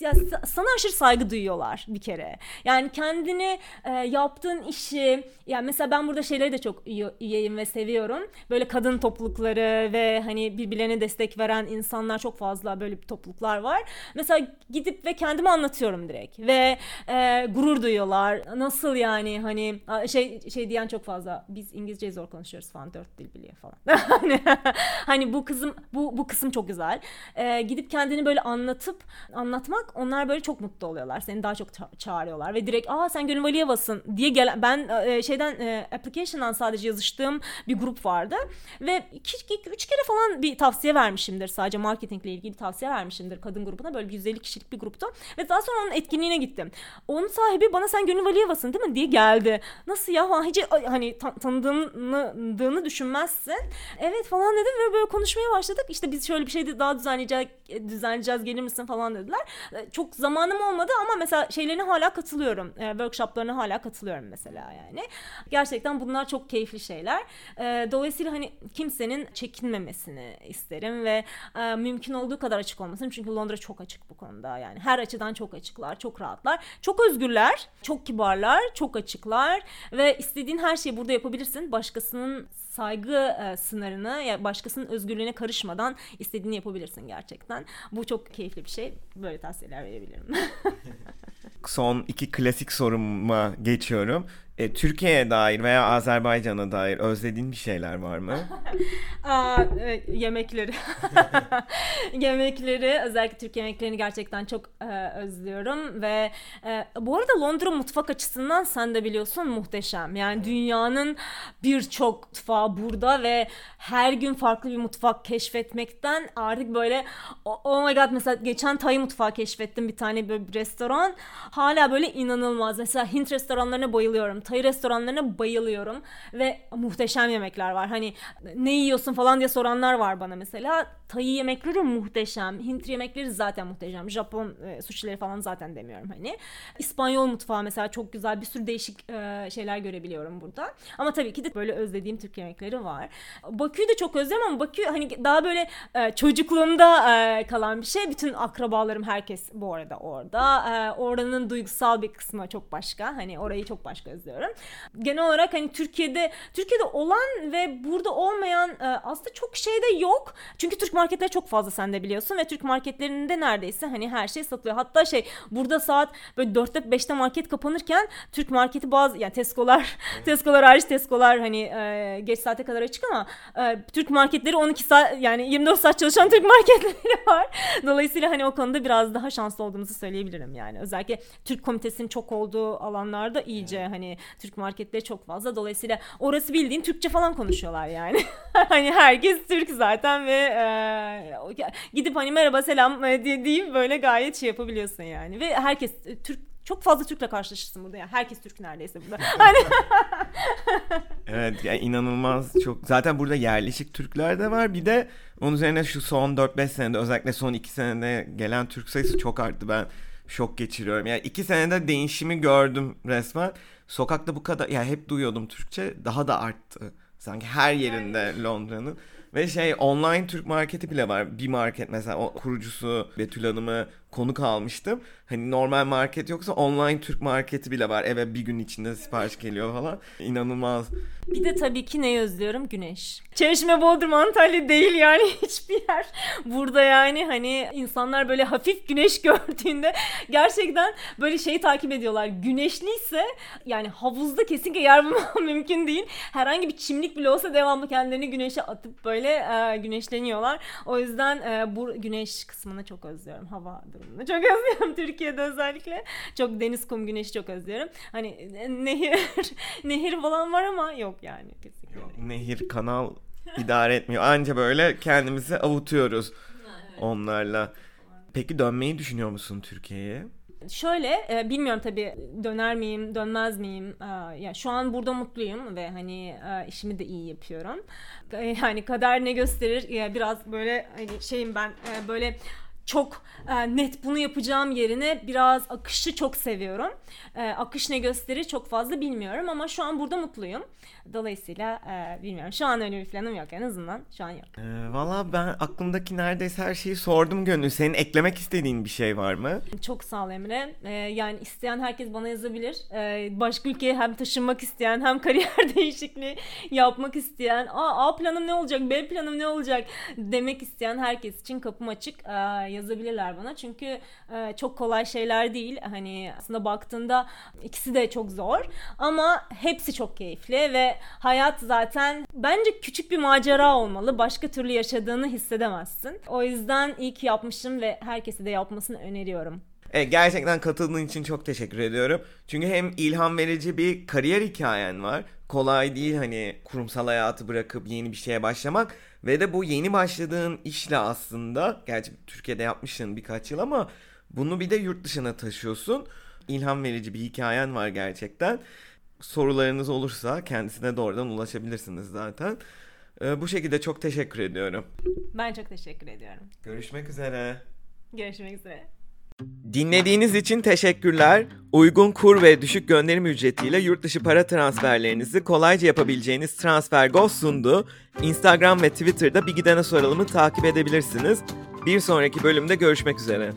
Ya, sana aşırı saygı duyuyorlar bir kere. Yani kendini e, yaptığın işi yani mesela ben burada şeyleri de çok üyeyim ve seviyorum. Böyle kadın kadın toplulukları ve hani birbirlerine destek veren insanlar çok fazla böyle bir topluluklar var. Mesela gidip ve kendimi anlatıyorum direkt ve e, gurur duyuyorlar. Nasıl yani hani şey şey diyen çok fazla. Biz İngilizce zor konuşuyoruz falan dört dil biliyor falan. *laughs* hani, hani bu kızım bu bu kısım çok güzel. E, gidip kendini böyle anlatıp anlatmak onlar böyle çok mutlu oluyorlar. Seni daha çok ça- çağırıyorlar ve direkt aa sen Gönül Valiyeva'sın diye gelen ben e, şeyden e, application'dan sadece yazıştığım bir grup vardı ve iki, iki, üç kere falan bir tavsiye vermişimdir. Sadece marketingle ilgili tavsiye vermişimdir kadın grubuna. Böyle bir 150 kişilik bir gruptu. Ve daha sonra onun etkinliğine gittim. Onun sahibi bana sen Gönül Valiyeva'sın değil mi diye geldi. Nasıl ya hiç hani tan- tanıdığını düşünmezsin. Evet falan dedim ve böyle konuşmaya başladık. İşte biz şöyle bir şey daha düzenleyeceğiz, düzenleyeceğiz gelir misin falan dediler. E, çok zamanım olmadı ama mesela şeylerine hala katılıyorum. E, workshoplarına hala katılıyorum mesela yani. Gerçekten bunlar çok keyifli şeyler. E, dolayısıyla hani kimsenin çekinmemesini isterim ve e, mümkün olduğu kadar açık olmasını. Çünkü Londra çok açık bu konuda. Yani her açıdan çok açıklar, çok rahatlar. Çok özgürler, çok kibarlar, çok açıklar ve istediğin her şeyi burada yapabilirsin. Başkasının saygı e, sınırını ya yani başkasının özgürlüğüne karışmadan istediğini yapabilirsin gerçekten. Bu çok keyifli bir şey. Böyle tavsiyeler verebilirim. *laughs* Son iki klasik soruma geçiyorum. E, Türkiye'ye dair veya Azerbaycan'a dair özlediğin bir şeyler var mı? *laughs* Aa, e, yemekleri. *laughs* yemekleri, özellikle Türk yemeklerini gerçekten çok e, özlüyorum ve e, bu arada Londra mutfak açısından sen de biliyorsun muhteşem. Yani dünyanın birçok mutfağı burada ve her gün farklı bir mutfak keşfetmekten artık böyle oh my god mesela geçen Tay mutfağı keşfettim bir tane böyle bir restoran. Hala böyle inanılmaz. Mesela Hint restoranlarına bayılıyorum. Tay restoranlarına bayılıyorum ve muhteşem yemekler var. Hani ne yiyorsun falan diye soranlar var bana mesela. Tay yemekleri muhteşem. Hint yemekleri zaten muhteşem. Japon e, sushileri falan zaten demiyorum hani. İspanyol mutfağı mesela çok güzel. Bir sürü değişik e, şeyler görebiliyorum burada. Ama tabii ki de böyle özlediğim Türk yemekleri var. Bakü'yü de çok özlüyorum ama Bakü hani daha böyle e, çocukluğumda e, kalan bir şey. Bütün akrabalarım herkes bu arada orada. E, oranın duygusal bir kısmı çok başka. Hani orayı çok başka özlüyorum. Genel olarak hani Türkiye'de Türkiye'de olan ve burada olmayan e, aslında çok şey de yok. Çünkü Türk marketleri çok fazla sen de biliyorsun ve Türk marketlerinde neredeyse hani her şey satılıyor. Hatta şey burada saat böyle 4'te 5'te market kapanırken Türk marketi bazı yani Tesco'lar *laughs* Tesco'lar hariç Tesco'lar hani e, geç saate kadar açık ama e, Türk marketleri 12 saat yani 24 saat çalışan Türk *laughs* marketleri var. Dolayısıyla hani o konuda biraz daha şanslı olduğumuzu söyleyebilirim yani. Özellikle Türk komitesinin çok olduğu alanlarda iyice hani Türk marketleri çok fazla. Dolayısıyla orası bildiğin Türkçe falan konuşuyorlar yani. *laughs* hani herkes Türk zaten ve e, gidip hani merhaba selam diye deyip böyle gayet şey yapabiliyorsun yani. Ve herkes Türk çok fazla Türk'le karşılaşırsın burada yani. Herkes Türk neredeyse burada. *laughs* Hani *laughs* evet yani inanılmaz çok. Zaten burada yerleşik Türkler de var. Bir de onun üzerine şu son 4-5 senede özellikle son 2 senede gelen Türk sayısı çok arttı. Ben şok geçiriyorum. Yani 2 senede değişimi gördüm resmen. Sokakta bu kadar yani hep duyuyordum Türkçe daha da arttı. Sanki her yerinde Londra'nın. Ve şey online Türk marketi bile var. Bir market mesela o kurucusu Betül Hanım'ı konuk almıştım. Hani normal market yoksa online Türk marketi bile var. Eve bir gün içinde sipariş geliyor falan. İnanılmaz. Bir de tabii ki neyi özlüyorum? Güneş. Çeşme, Bodrum, Antalya değil yani *laughs* hiçbir yer. Burada yani hani insanlar böyle hafif güneş *laughs* gördüğünde gerçekten böyle şeyi takip ediyorlar. Güneşliyse yani havuzda kesinlikle yer bulmam *laughs* mümkün değil. Herhangi bir çimlik bile olsa devamlı kendilerini güneşe atıp böyle e, güneşleniyorlar. O yüzden e, bu güneş kısmını çok özlüyorum. Hava durumunu çok özlüyorum *laughs* Türkiye'de özellikle. Çok deniz, kum, güneş çok özlüyorum. Hani e, nehir *laughs* nehir falan var ama yok yani kesinlikle. Nehir, kanal idare etmiyor. Anca böyle kendimizi avutuyoruz onlarla. Peki dönmeyi düşünüyor musun Türkiye'ye? Şöyle e, bilmiyorum tabii döner miyim dönmez miyim e, yani şu an burada mutluyum ve hani e, işimi de iyi yapıyorum e, yani kader ne gösterir e, biraz böyle hani şeyim ben e, böyle çok e, net bunu yapacağım yerine biraz akışı çok seviyorum. E, akış ne gösterir çok fazla bilmiyorum ama şu an burada mutluyum. Dolayısıyla e, bilmiyorum. Şu an öyle bir planım yok en azından. Şu an yok. E, Valla ben aklımdaki neredeyse her şeyi sordum Gönül. Senin eklemek istediğin bir şey var mı? Çok sağ ol Emre. E, yani isteyen herkes bana yazabilir. E, başka ülkeye hem taşınmak isteyen hem *laughs* kariyer değişikliği yapmak isteyen A, A planım ne olacak B planım ne olacak demek isteyen herkes için kapım açık. E, yazabilirler bana. Çünkü e, çok kolay şeyler değil. Hani aslında baktığında ikisi de çok zor. Ama hepsi çok keyifli ve hayat zaten bence küçük bir macera olmalı. Başka türlü yaşadığını hissedemezsin. O yüzden iyi ki yapmışım ve herkese de yapmasını öneriyorum. E, gerçekten katıldığın için çok teşekkür ediyorum. Çünkü hem ilham verici bir kariyer hikayen var. Kolay değil hani kurumsal hayatı bırakıp yeni bir şeye başlamak. Ve de bu yeni başladığın işle aslında, gerçi Türkiye'de yapmışsın birkaç yıl ama bunu bir de yurt dışına taşıyorsun. İlham verici bir hikayen var gerçekten. Sorularınız olursa kendisine doğrudan ulaşabilirsiniz zaten. Ee, bu şekilde çok teşekkür ediyorum. Ben çok teşekkür ediyorum. Görüşmek üzere. Görüşmek üzere. Dinlediğiniz için teşekkürler. Uygun kur ve düşük gönderim ücretiyle yurt dışı para transferlerinizi kolayca yapabileceğiniz TransferGo sundu. Instagram ve Twitter'da Bir Gidene Soralım'ı takip edebilirsiniz. Bir sonraki bölümde görüşmek üzere.